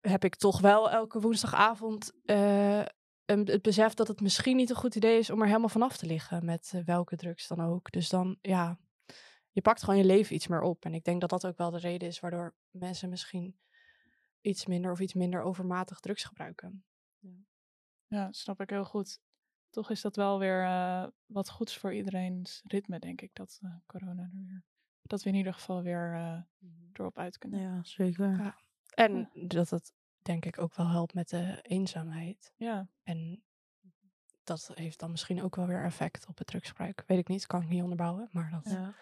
heb ik toch wel elke woensdagavond uh, het besef dat het misschien niet een goed idee is om er helemaal vanaf te liggen met uh, welke drugs dan ook. Dus dan, ja, je pakt gewoon je leven iets meer op. En ik denk dat dat ook wel de reden is waardoor mensen misschien iets minder of iets minder overmatig drugs gebruiken. Ja snap ik heel goed. Toch is dat wel weer uh, wat goeds voor iedereen's ritme, denk ik, dat uh, corona er weer. Dat we in ieder geval weer uh, erop uit kunnen. Ja, zeker. Ja. En ja. dat het denk ik ook wel helpt met de eenzaamheid. Ja. En dat heeft dan misschien ook wel weer effect op het drugsgebruik. Weet ik niet, kan ik niet onderbouwen, maar dat ja.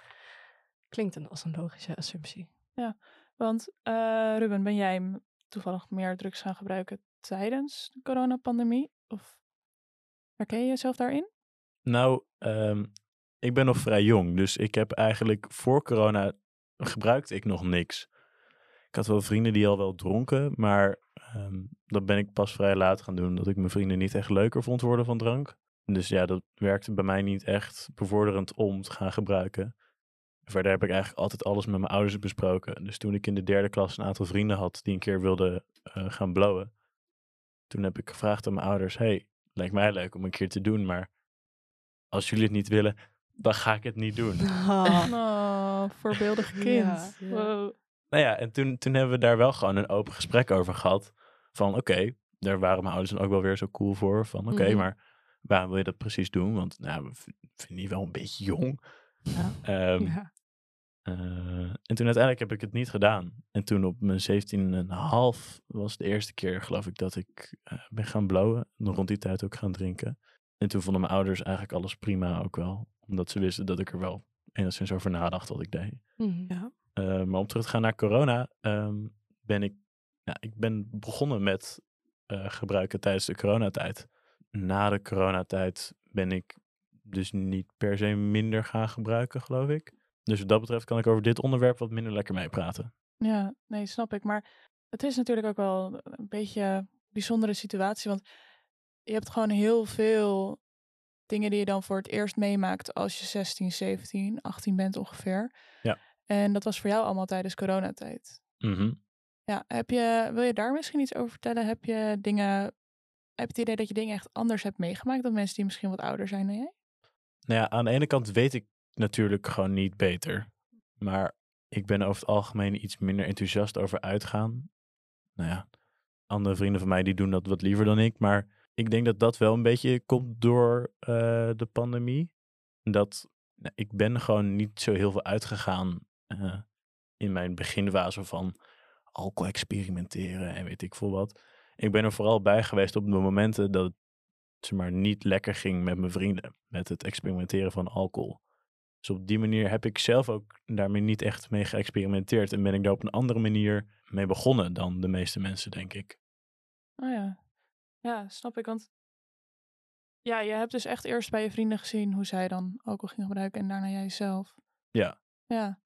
klinkt een, als een logische assumptie. Ja, want uh, Ruben, ben jij toevallig meer drugs gaan gebruiken tijdens de coronapandemie? Of herken je jezelf daarin? Nou, um, ik ben nog vrij jong, dus ik heb eigenlijk voor corona gebruikte ik nog niks. Ik had wel vrienden die al wel dronken, maar um, dat ben ik pas vrij laat gaan doen. Dat ik mijn vrienden niet echt leuker vond worden van drank. Dus ja, dat werkte bij mij niet echt bevorderend om te gaan gebruiken. Verder heb ik eigenlijk altijd alles met mijn ouders besproken. Dus toen ik in de derde klas een aantal vrienden had die een keer wilden uh, gaan blowen. Toen heb ik gevraagd aan mijn ouders, hey, lijkt mij leuk om een keer te doen, maar als jullie het niet willen, dan ga ik het niet doen. Oh, oh voorbeeldig kind. Ja, ja. Wow. Nou ja, en toen, toen hebben we daar wel gewoon een open gesprek over gehad. Van oké, okay, daar waren mijn ouders dan ook wel weer zo cool voor. Van oké, okay, mm. maar waarom wil je dat precies doen? Want nou, we vinden die wel een beetje jong. Ja. Um, ja. Uh, en toen uiteindelijk heb ik het niet gedaan. En toen op mijn 17,5 was de eerste keer, geloof ik, dat ik uh, ben gaan blowen. En rond die tijd ook gaan drinken. En toen vonden mijn ouders eigenlijk alles prima ook wel. Omdat ze wisten dat ik er wel enigszins over nadacht wat ik deed. Mm, ja. Uh, maar om terug te gaan naar corona, um, ben ik, ja, ik ben begonnen met uh, gebruiken tijdens de coronatijd. Na de coronatijd ben ik dus niet per se minder gaan gebruiken, geloof ik. Dus wat dat betreft kan ik over dit onderwerp wat minder lekker meepraten. Ja, nee, snap ik. Maar het is natuurlijk ook wel een beetje een bijzondere situatie. Want je hebt gewoon heel veel dingen die je dan voor het eerst meemaakt als je 16, 17, 18 bent ongeveer. Ja. En dat was voor jou allemaal tijdens coronatijd. Mm -hmm. Ja, heb je, wil je daar misschien iets over vertellen? Heb je dingen, heb je het idee dat je dingen echt anders hebt meegemaakt dan mensen die misschien wat ouder zijn dan jij? Nou ja, aan de ene kant weet ik natuurlijk gewoon niet beter. Maar ik ben over het algemeen iets minder enthousiast over uitgaan. Nou ja, andere vrienden van mij die doen dat wat liever dan ik. Maar ik denk dat dat wel een beetje komt door eh, de pandemie. Dat nou, ik ben gewoon niet zo heel veel uitgegaan eh, in mijn beginfase van alcohol experimenteren en weet ik veel wat. Ik ben er vooral bij geweest op de momenten dat het zeg maar, niet lekker ging met mijn vrienden. Met het experimenteren van alcohol. Dus op die manier heb ik zelf ook daarmee niet echt mee geëxperimenteerd. En ben ik daar op een andere manier mee begonnen dan de meeste mensen, denk ik. Oh ja. Ja, snap ik. Want ja, je hebt dus echt eerst bij je vrienden gezien hoe zij dan alcohol gingen gebruiken en daarna jij zelf. Ja. Ja.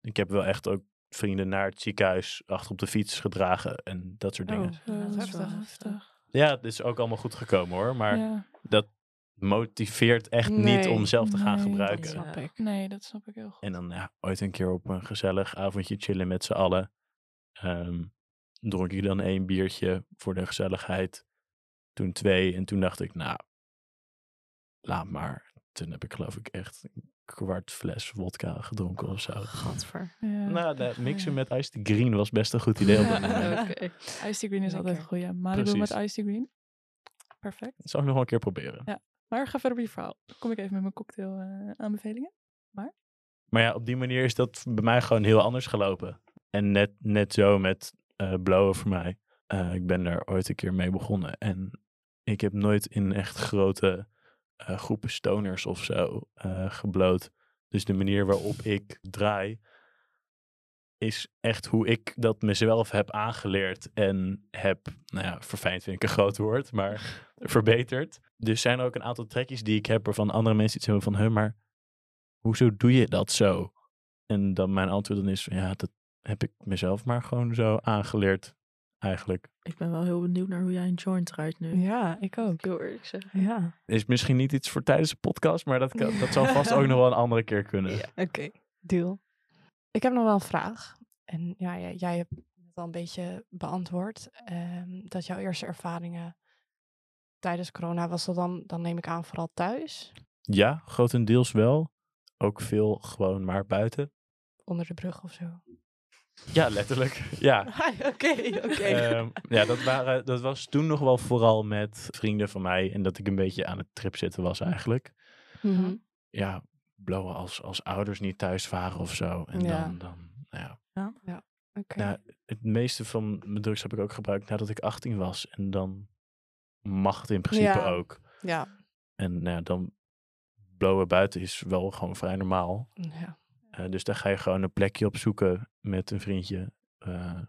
Ik heb wel echt ook vrienden naar het ziekenhuis achter op de fiets gedragen en dat soort dingen. Oh, Zo, ja, dat is heftig. heftig. Ja, het is ook allemaal goed gekomen hoor. Maar Ja. dat motiveert echt niet om zelf te gaan nee, dat gebruiken. Dat snap ik. Nee, dat snap ik heel goed. En dan ja, ooit een keer op een gezellig avondje chillen met z'n allen. Ehm dronk ik dan één biertje voor de gezelligheid. Toen twee. En toen dacht ik, nou, laat maar. Toen heb ik geloof ik echt een kwart fles vodka gedronken of zo. Gadver. Ja. Nou, dat mixen met Iced Green was best een goed idee op dat moment. Oké. Iced Green is altijd een Lekker. goeie. Malibu met Precies. Iced Green. Perfect. Dat zou ik nog wel een keer proberen. Ja. Maar ga verder op je verhaal. Dan kom ik even met mijn cocktail eh, aanbevelingen. Maar ja, op die manier is dat bij mij gewoon heel anders gelopen. En net, net zo met blowen voor mij. Eh, ik ben daar ooit een keer mee begonnen. En ik heb nooit in echt grote groepen stoners of zo gebloot. Dus de manier waarop ik draai is echt hoe ik dat mezelf heb aangeleerd en heb, nou ja, verfijnd vind ik een groot woord, maar verbeterd. Dus zijn er ook een aantal trekjes die ik heb waarvan andere mensen iets hebben van, huh, maar hoezo doe je dat zo? En dan mijn antwoord dan is, ja, dat heb ik mezelf maar gewoon zo aangeleerd, eigenlijk. Ik ben wel heel benieuwd naar hoe jij een joint draait nu. Ja, ik ook. Wil eerlijk zeggen. Ja, Is misschien niet iets voor tijdens de podcast, maar dat, kan, dat zal vast ook nog wel een andere keer kunnen. oké. Deal. Ik heb nog wel een vraag. En ja, jij, jij hebt het al een beetje beantwoord. ehm, dat jouw eerste ervaringen tijdens corona was dat dan, dan neem ik aan, vooral thuis. Ja, grotendeels wel. Ook veel gewoon maar buiten. Onder de brug of zo. Ja, letterlijk. Ja. Oké, oké. Ehm, ja, dat, waren, dat was toen nog wel vooral met vrienden van mij. En dat ik een beetje aan het trip zitten was eigenlijk. Mhm. Ja, blowen als, als ouders niet thuis waren of zo. En Ja. dan, dan nou ja. Oké. Nou, het meeste van mijn drugs heb ik ook gebruikt nadat ik 18 was. En dan mag het in principe Ja. ook. Ja. En nou ja, dan blowen buiten is wel gewoon vrij normaal. ja. Eh, dus daar ga je gewoon een plekje op zoeken met een vriendje. Eh,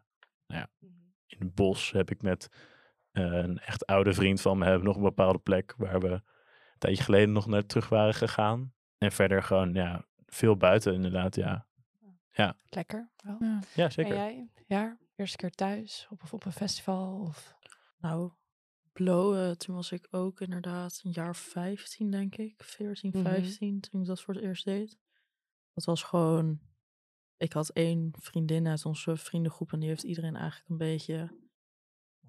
in het bos heb ik met eh, een echt oude vriend van me hebben nog een bepaalde plek waar we een tijdje geleden nog naar terug waren gegaan. En verder gewoon ja, veel buiten inderdaad, ja. Lekker. Wel. Ja. Ja, En zeker. jij? Ja, eerste keer thuis of, of op een festival? Of... Nou, blowen, toen was ik ook inderdaad een jaar 15, denk ik. 14, Mhm. 15, toen ik dat voor het eerst deed. Dat was gewoon... Ik had één vriendin uit onze vriendengroep en die heeft iedereen eigenlijk een beetje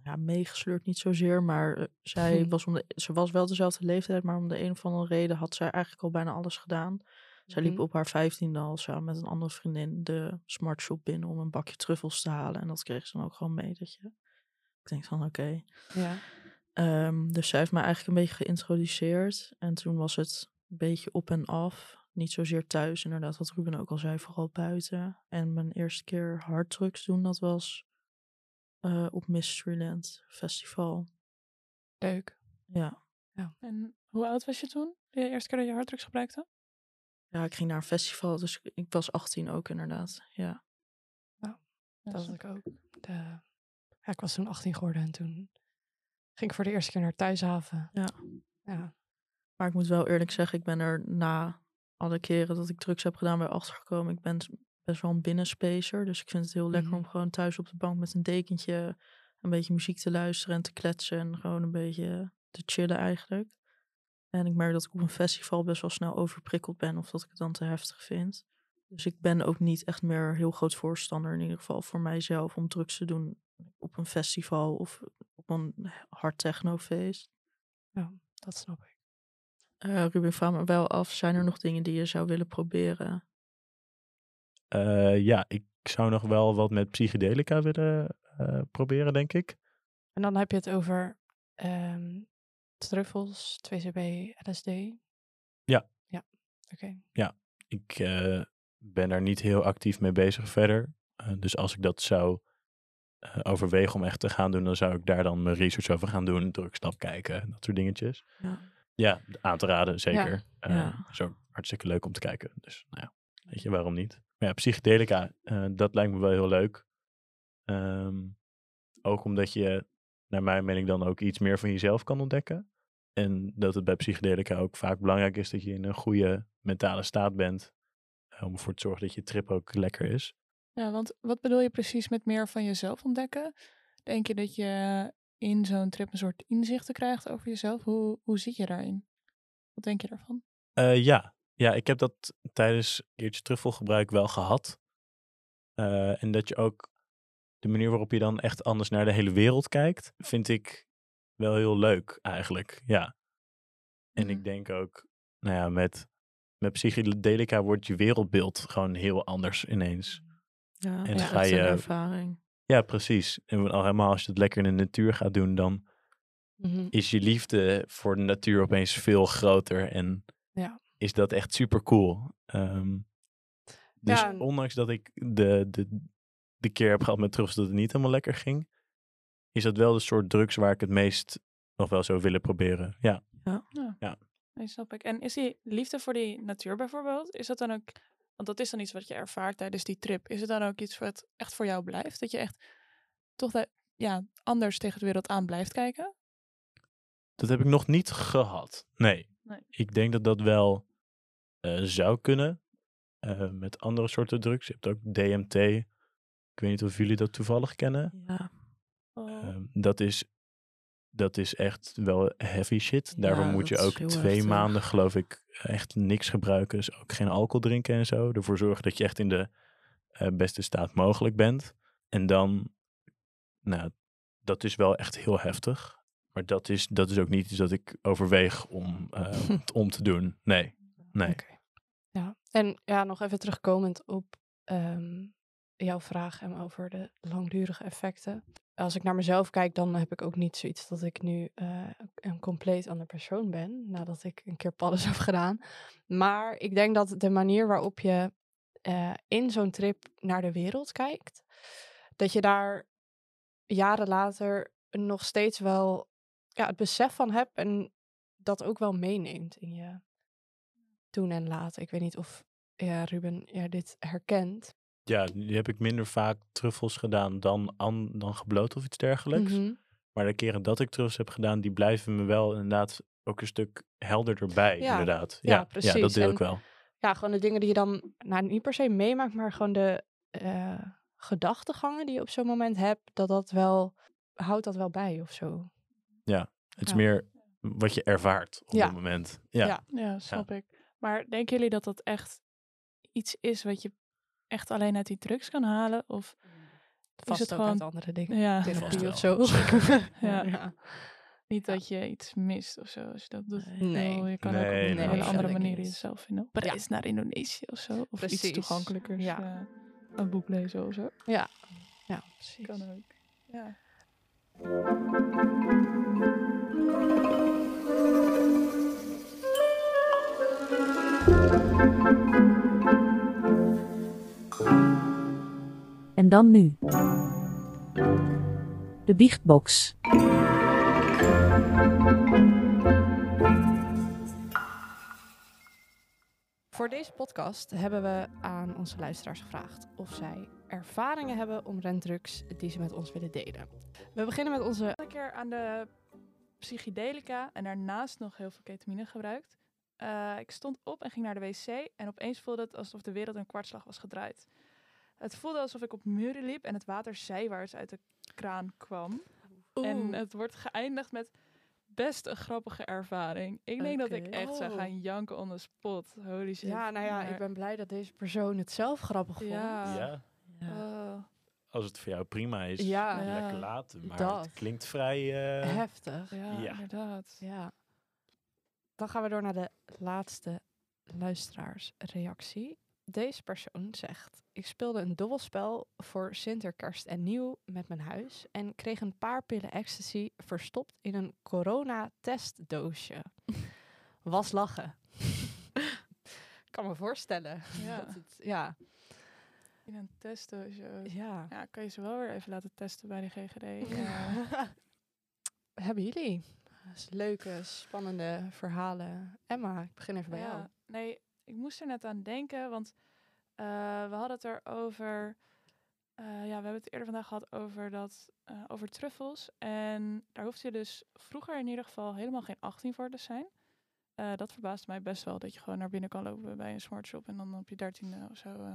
ja, meegesleurd. Niet zozeer, maar eh, zij was om de, ze was wel dezelfde leeftijd, maar om de een of andere reden had zij eigenlijk al bijna alles gedaan. Zij liep Mhm. op haar vijftiende al samen met een andere vriendin de smart shop binnen om een bakje truffels te halen. En dat kreeg ze dan ook gewoon mee. Dat je... Ik denk van oké. Ja. Ehm, dus zij heeft mij eigenlijk een beetje geïntroduceerd. En toen was het een beetje op en af. Niet zozeer thuis, inderdaad, wat Ruben ook al zei, vooral buiten. En mijn eerste keer harddrugs doen, dat was eh, op Mysteryland Festival. Leuk. Ja. En hoe oud was je toen? De eerste keer dat je harddrugs gebruikte? ja, ik ging naar een festival, dus ik- was 18 ook inderdaad. Ja. Dat was ik ook. De... Ja, ik was toen 18 geworden en toen ging ik voor de eerste keer naar Thuishaven. Ja. Ja. Maar ik moet wel eerlijk zeggen, ik ben er na alle keren dat ik drugs heb gedaan bij achtergekomen. Ik ben best wel een binnenspacer. Dus ik vind het heel lekker Mhm. om gewoon thuis op de bank met een dekentje een beetje muziek te luisteren en te kletsen. En gewoon een beetje te chillen eigenlijk. En ik merk dat ik op een festival best wel snel overprikkeld ben of dat ik het dan te heftig vind. Dus ik ben ook niet echt meer heel groot voorstander, in ieder geval voor mijzelf, om drugs te doen op een festival of op een hard technofeest. Dat snap ik. Eh, Ruben, vraag me wel af, zijn er nog dingen die je zou willen proberen? Eh, ja, ik zou nog wel wat met psychedelica willen eh, proberen, denk ik. En dan heb je het over ehm, truffels, 2CB, LSD. Ja. Ja, oké. Ik eh, ben daar niet heel actief mee bezig verder. Dus als ik dat zou eh, overwegen om echt te gaan doen, dan zou ik daar dan mijn research over gaan doen, drugstap kijken, dat soort dingetjes. Ja. Ja, aan te raden, zeker. Ja. Ja. Zo hartstikke leuk om te kijken. Dus nou ja, weet je, waarom niet? Maar ja, psychedelica, eh, dat lijkt me wel heel leuk. Ehm, ook omdat je, naar mijn mening, dan ook iets meer van jezelf kan ontdekken. En dat het bij psychedelica ook vaak belangrijk is dat je in een goede mentale staat bent. eh, om ervoor te zorgen dat je trip ook lekker is. Ja, want wat bedoel je precies met meer van jezelf ontdekken? Denk je dat je in zo'n trip een soort inzichten krijgt over jezelf? Hoe, hoe zit je daarin? Wat denk je daarvan? Eh, ja. Ja, ik heb dat tijdens een keertje truffelgebruik wel gehad. Eh, en dat je ook de manier waarop je dan echt anders naar de hele wereld kijkt, vind ik wel heel leuk eigenlijk. Ja. En Mhm. ik denk ook, nou ja, met, met psychedelica wordt je wereldbeeld gewoon heel anders ineens. Ja, En dat ga is een je- ervaring. Ja, precies. En al helemaal als je het lekker in de natuur gaat doen, dan Mhm. is je liefde voor de natuur opeens veel groter. En Ja. Is dat echt super cool. Ehm, dus Ja, ondanks dat ik de, de, de keer heb gehad met truffels dat het niet helemaal lekker ging, is dat wel de soort drugs waar ik het meest nog wel zou willen proberen. Ja, Nee, snap ik. En is die liefde voor die natuur bijvoorbeeld, is dat dan ook, want dat is dan iets wat je ervaart tijdens die trip, is het dan ook iets wat echt voor jou blijft? Dat je echt toch dat, ja, anders tegen de wereld aan blijft kijken? dat heb ik nog niet gehad. Nee. Nee. Ik denk dat dat wel zou kunnen eh, met andere soorten drugs. Je hebt ook DMT. Ik weet niet of jullie dat toevallig kennen. Ja, Oh, Ehm, dat, is, dat is echt wel heavy shit. Daarvoor Ja, moet je ook twee heftig. maanden, geloof ik, echt niks gebruiken. Dus ook geen alcohol drinken en zo. Ervoor zorgen dat je echt in de eh, beste staat mogelijk bent. En dan, nou, dat is wel echt heel heftig. Maar dat is, dat is ook niet iets dat ik overweeg om, eh, om te doen. Nee, nee. Ja, en ja, nog even terugkomend op ehm, jouw vraag en over de langdurige effecten. Als ik naar mezelf kijk, dan heb ik ook niet zoiets dat ik nu eh, een compleet ander persoon ben, nadat ik een keer paddes heb gedaan. Maar ik denk dat de manier waarop je eh, in zo'n trip naar de wereld kijkt, dat je daar jaren later nog steeds wel ja, het besef van hebt en dat ook wel meeneemt in je doen en laten. Ik weet niet of ja, Ruben jij dit herkent. Ja, nu heb ik minder vaak truffels gedaan dan, an, dan gebloot of iets dergelijks. Mhm. Maar de keren dat ik truffels heb gedaan, die blijven me wel inderdaad ook een stuk helderder bij. Ja, inderdaad. ja, Ja, ja, precies. dat deel En- ik wel. Ja, gewoon de dingen die je dan nou, niet per se meemaakt, maar gewoon de eh, gedachtegangen die je op zo'n moment hebt, dat dat wel, houdt dat wel bij of zo. Het is ja. meer wat je ervaart op Ja. dat moment. Ja. Ja. ja, snap ik. Maar denken jullie dat dat echt iets is wat je echt alleen uit die drugs kan halen? Of Vast het ook gewoon- uit andere dingen. ja, Therapie of zo. Ja. ja. niet dat je iets mist of zo als je dat doet? Nee. Bedoel, Je kan Nee, ook op nee, een nee, hele andere manier jezelf vinden. Op reis naar Indonesië of zo. Of Precies. iets toegankelijkers. Ja. Ja. een boek lezen of zo. Ja, precies. Kan ook. Ja. En dan nu. De biechtbox. Voor deze podcast hebben we aan onze luisteraars gevraagd of zij ervaringen hebben omtrent drugs die ze met ons willen delen. We beginnen met onze een keer aan de psychedelica en daarnaast nog heel veel ketamine gebruikt. Eh, ik stond op en ging naar de wc en opeens voelde het alsof de wereld een kwartslag was gedraaid. Het voelde alsof ik op muren liep en het water zijwaarts uit de kraan kwam. En het wordt geëindigd met best een grappige ervaring. Ik denk dat ik echt zou Oh. gaan janken on the spot. Holy shit. Ja, nou ja, Maar- ik ben blij dat deze persoon het zelf grappig vond. Ja. Ja, Ja. Oh, als het voor jou prima is, Ja. Lekker laten. Maar Dat. het klinkt vrij... eh, Heftig. ja, Ja. inderdaad. Ja. Dan gaan we door naar de laatste luisteraarsreactie. Deze persoon zegt: Ik speelde een dobbelspel voor Sinterkerst en Nieuw met mijn huis en kreeg een paar pillen ecstasy verstopt in een corona-testdoosje. Was lachen. Ik kan me voorstellen. Ja. Dat het, ja. In een testdoosje. ja. Ja, kan je ze wel weer even laten testen bij de GGD. Ja. Hebben jullie leuke, spannende verhalen? Emma, ik begin even bij Ja, jou. Nee, ik moest er net aan denken, want eh, we hadden het erover. eh ja, we hebben het eerder vandaag gehad over, dat, eh, over truffels. En daar hoefde je dus vroeger in ieder geval helemaal geen 18 voor te zijn. Dat verbaast mij best wel, dat je gewoon naar binnen kan lopen bij een smartshop en dan op je dertiende of zo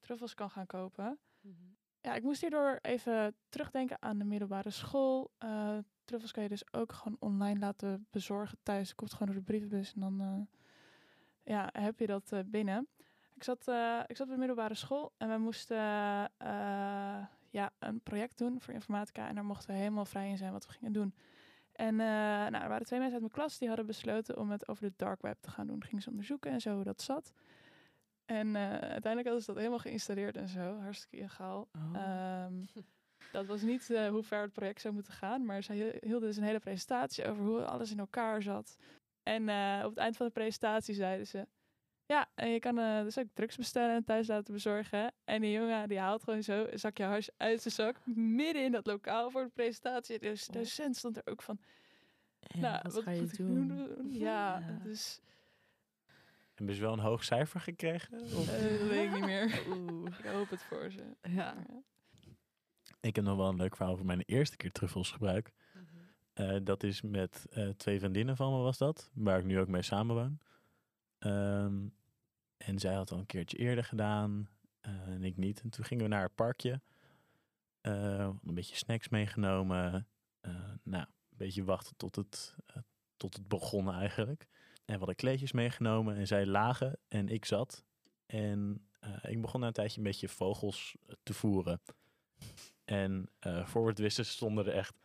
truffels kan gaan kopen. Ja, ik moest hierdoor even terugdenken aan de middelbare school. Truffels kan je dus ook gewoon online laten bezorgen thuis. Het komt gewoon door de brievenbus en dan ja, heb je dat eh, binnen. Ik zat, eh, ik zat op de middelbare school en we moesten eh, ja, een project doen voor informatica. En daar mochten we helemaal vrij in zijn wat we gingen doen. En nou, er waren twee mensen uit mijn klas die hadden besloten om het over de dark web te gaan doen. Gingen ze onderzoeken en zo hoe dat zat. En uiteindelijk hadden ze dat helemaal geïnstalleerd en zo. Hartstikke illegaal. Oh. Ehm, dat was niet hoe ver het project zou moeten gaan. Maar zij hiel- hielden dus een hele presentatie over hoe alles in elkaar zat. En eh, op het eind van de presentatie zeiden ze... Ja, en je kan eh, dus ook drugs bestellen en thuis laten bezorgen. En die jongen die haalt gewoon zo een zakje hash uit zijn zak... midden in dat lokaal voor de presentatie. Dus de docent stond er ook van... Ja, nou, wat, ga je doen? Ja, Ja. dus Hebben ze wel een hoog cijfer gekregen? Of? eh, dat weet ik niet meer. Ik hoop het voor ze. Ja. Ik heb nog wel een leuk verhaal over mijn eerste keer truffels gebruik. Eh, dat is met eh, twee vriendinnen van me was dat, waar ik nu ook mee samenwoon. Ehm, en zij had al een keertje eerder gedaan eh, en ik niet. En toen gingen we naar het parkje. Een beetje snacks meegenomen. Nou, een beetje wachten tot het, tot het begon eigenlijk. En we hadden kleedjes meegenomen en zij lagen en ik zat. En ik begon na een tijdje een beetje vogels te voeren. En voor het wisten stonden er echt,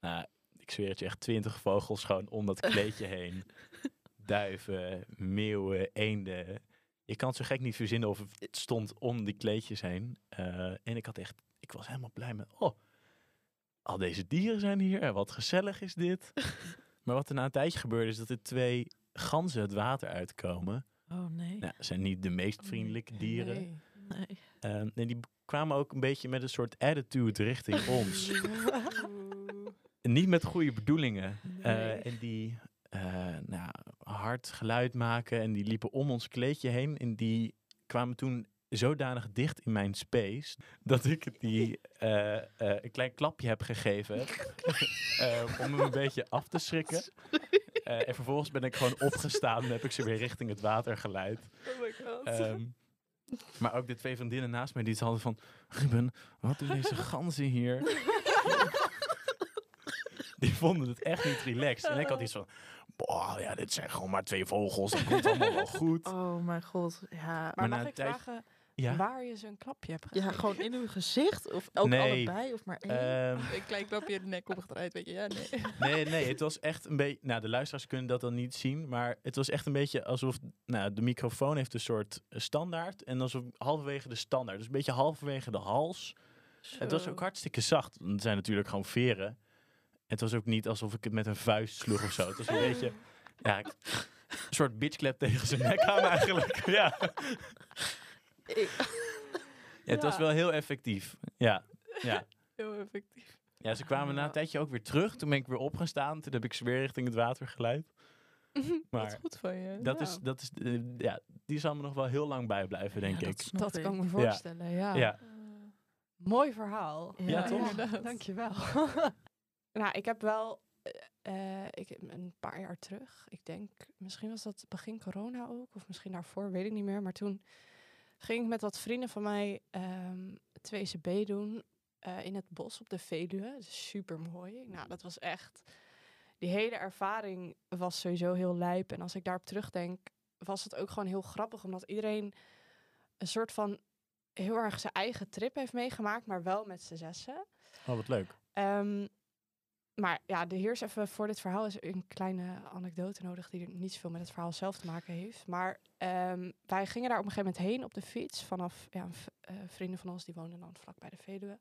nou, zweer het je, echt twintig vogels gewoon om dat kleedje heen. Duiven, meeuwen, eenden. Je kan het zo gek niet verzinnen of het stond om die kleedjes heen. Eh, en ik had echt, ik was helemaal blij met, oh, al deze dieren zijn hier en wat gezellig is dit. maar wat er na een tijdje gebeurde is dat er twee ganzen het water uitkomen. Oh nee. Nou, zijn niet de meest vriendelijke dieren. Nee. nee. Ehm, en die kwamen ook een beetje met een soort attitude richting ons. Niet met goede bedoelingen. Eh, Nee. en die eh, nou, hard geluid maken en die liepen om ons kleedje heen. En die kwamen toen zodanig dicht in mijn space dat ik die eh, eh, een klein klapje heb gegeven eh, om hem een beetje af te schrikken. Eh, en vervolgens ben ik gewoon opgestaan en heb ik ze weer richting het water geleid. Oh my god. Ehm, maar ook de twee vriendinnen naast mij die hadden van... Ruben, wat doen deze ganzen hier? die vonden het echt niet relaxed. En ik had iets van... Boah, ja, dit zijn gewoon maar twee vogels. Dat komt allemaal wel goed. Oh mijn god. Ja. Maar, Maar na mag een ik tijd- vragen Ja? waar je ze een klapje hebt gegeven? Ja, gewoon in uw gezicht? Of ook Nee. allebei? Of maar één? Ehm, Een klein klapje in de nek op achteruit, weet je. Ja, nee. nee, nee, het was echt een beetje... Nou, de luisteraars kunnen dat dan niet zien. Maar het was echt een beetje alsof... Nou, de microfoon heeft een soort standaard. En alsof halverwege de standaard. Dus een beetje halverwege de hals... Het was ook hartstikke zacht. Het zijn natuurlijk gewoon veren. Het was ook niet alsof ik het met een vuist sloeg of zo. Het was een beetje... Ja, ik- een soort bitchklep tegen zijn nek aan eigenlijk. Ja. ja het was wel heel effectief. Ja, ja. Heel effectief. ja, ze kwamen na een tijdje ook weer terug. Toen ben ik weer opgestaan. Toen heb ik ze weer richting het water geleid. Dat is Maar goed van je. dat Ja. is, dat is, eh, ja, die zal me nog wel heel lang bijblijven, denk Ja, ik. dat snap Dat ik. kan ik me voorstellen, ja. Ja. Mooi verhaal. Ja, Ja, toch? inderdaad. Dankjewel. Nou, ik heb wel eh, eh, ik, een paar jaar terug, ik denk, misschien was dat begin corona ook, of misschien daarvoor, weet ik niet meer. Maar toen ging ik met wat vrienden van mij ehm 2CB doen eh, in het bos op de Veluwe. Super mooi. Nou, dat was echt. Die hele ervaring was sowieso heel lijp. En als ik daarop terugdenk, was het ook gewoon heel grappig, omdat iedereen een soort van heel erg zijn eigen trip heeft meegemaakt, maar wel met z'n zessen. Oh, wat leuk. Ehm, maar ja, de heers even voor dit verhaal is een kleine anekdote nodig die er niet zoveel met het verhaal zelf te maken heeft. Maar ehm, wij gingen daar op een gegeven moment heen op de fiets vanaf ja, eh, vrienden van ons die woonden dan vlak bij de Veluwe.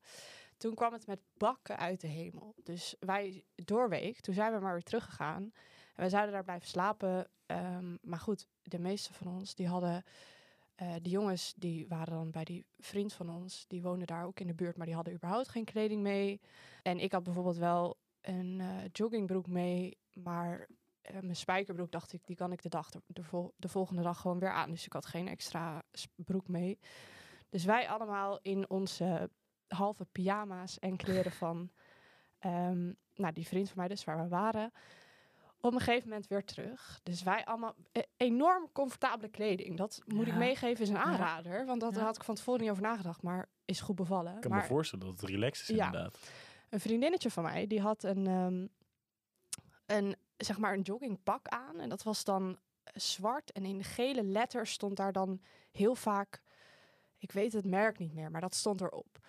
Toen kwam het met bakken uit de hemel. Dus wij doorweek, toen zijn we maar weer teruggegaan. En wij zouden daar blijven slapen. Ehm, maar goed, de meeste van ons die hadden eh de jongens die waren dan bij die vriend van ons, die woonde daar ook in de buurt, maar die hadden überhaupt geen kleding mee. En ik had bijvoorbeeld wel een eh, joggingbroek mee, maar eh, mijn spijkerbroek dacht ik, die kan ik de, dag de, de, vol- de volgende dag gewoon weer aan. Dus ik had geen extra broek mee. Dus wij allemaal in onze halve pyjama's en kleren van ehm, nou, die vriend van mij dus, waar we waren. Op een gegeven moment weer terug. Dus wij allemaal e- enorm comfortabele kleding. Dat moet ik meegeven, is een aanrader. Want dat Ja. had ik van tevoren niet over nagedacht, maar is goed bevallen. Ik kan maar me voorstellen dat het relaxed is Ja. inderdaad. Een vriendinnetje van mij, die had een, ehm, een, zeg maar een joggingpak aan. En dat was dan eh, zwart. En in gele letters stond daar dan heel vaak, ik weet het merk niet meer, maar dat stond erop.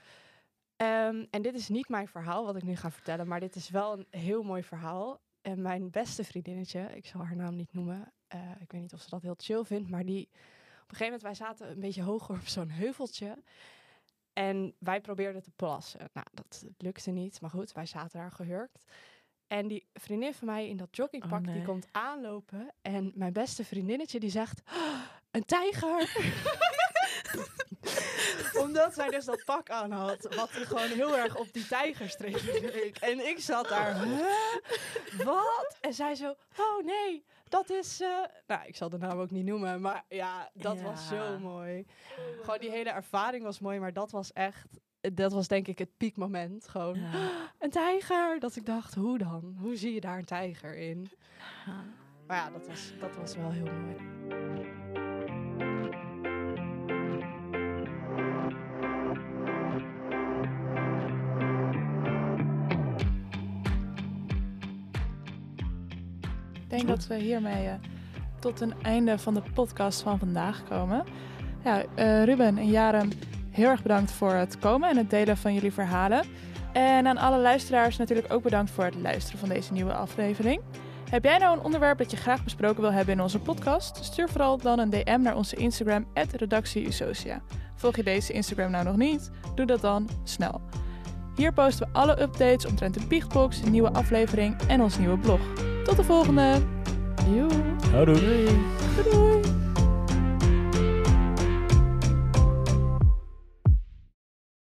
Ehm, en dit is niet mijn verhaal wat ik nu ga vertellen, maar dit is wel een heel mooi verhaal. En mijn beste vriendinnetje, ik zal haar naam niet noemen, eh, ik weet niet of ze dat heel chill vindt, maar die op een gegeven moment, wij zaten een beetje hoger op zo'n heuveltje. En wij probeerden te plassen. Nou, dat lukte niet, maar goed, wij zaten daar gehurkt. En die vriendin van mij in dat joggingpak, Oh, die komt aanlopen. En mijn beste vriendinnetje, die zegt, "Ah, een tijger! Omdat zij dus dat pak aan had, wat gewoon heel erg op die tijgerstreep leek. En ik zat daar, "Huh? Wat? En zij zo, oh nee, dat is... eh," Nou, ik zal de naam ook niet noemen, maar ja, dat was zo mooi. Gewoon die hele ervaring was mooi, maar dat was echt... Dat was denk ik het piekmoment. Gewoon, Ja. een tijger. Dat ik dacht, hoe dan? Hoe zie je daar een tijger in? Ja. Maar ja, dat was, dat was wel heel mooi. Denk dat we hiermee eh, tot een einde van de podcast van vandaag komen. Ja, eh, Ruben en Jaren, heel erg bedankt voor het komen en het delen van jullie verhalen. En aan alle luisteraars natuurlijk ook bedankt voor het luisteren van deze nieuwe aflevering. Heb jij nou een onderwerp dat je graag besproken wil hebben in onze podcast? Stuur vooral dan een DM naar onze Instagram, redactieusocia. Volg je deze Instagram nou nog niet? Doe dat dan snel. Hier posten we alle updates omtrent de Biechtbox, de nieuwe aflevering en ons nieuwe blog. Tot de volgende! Joe! Houdoe. Doei doei!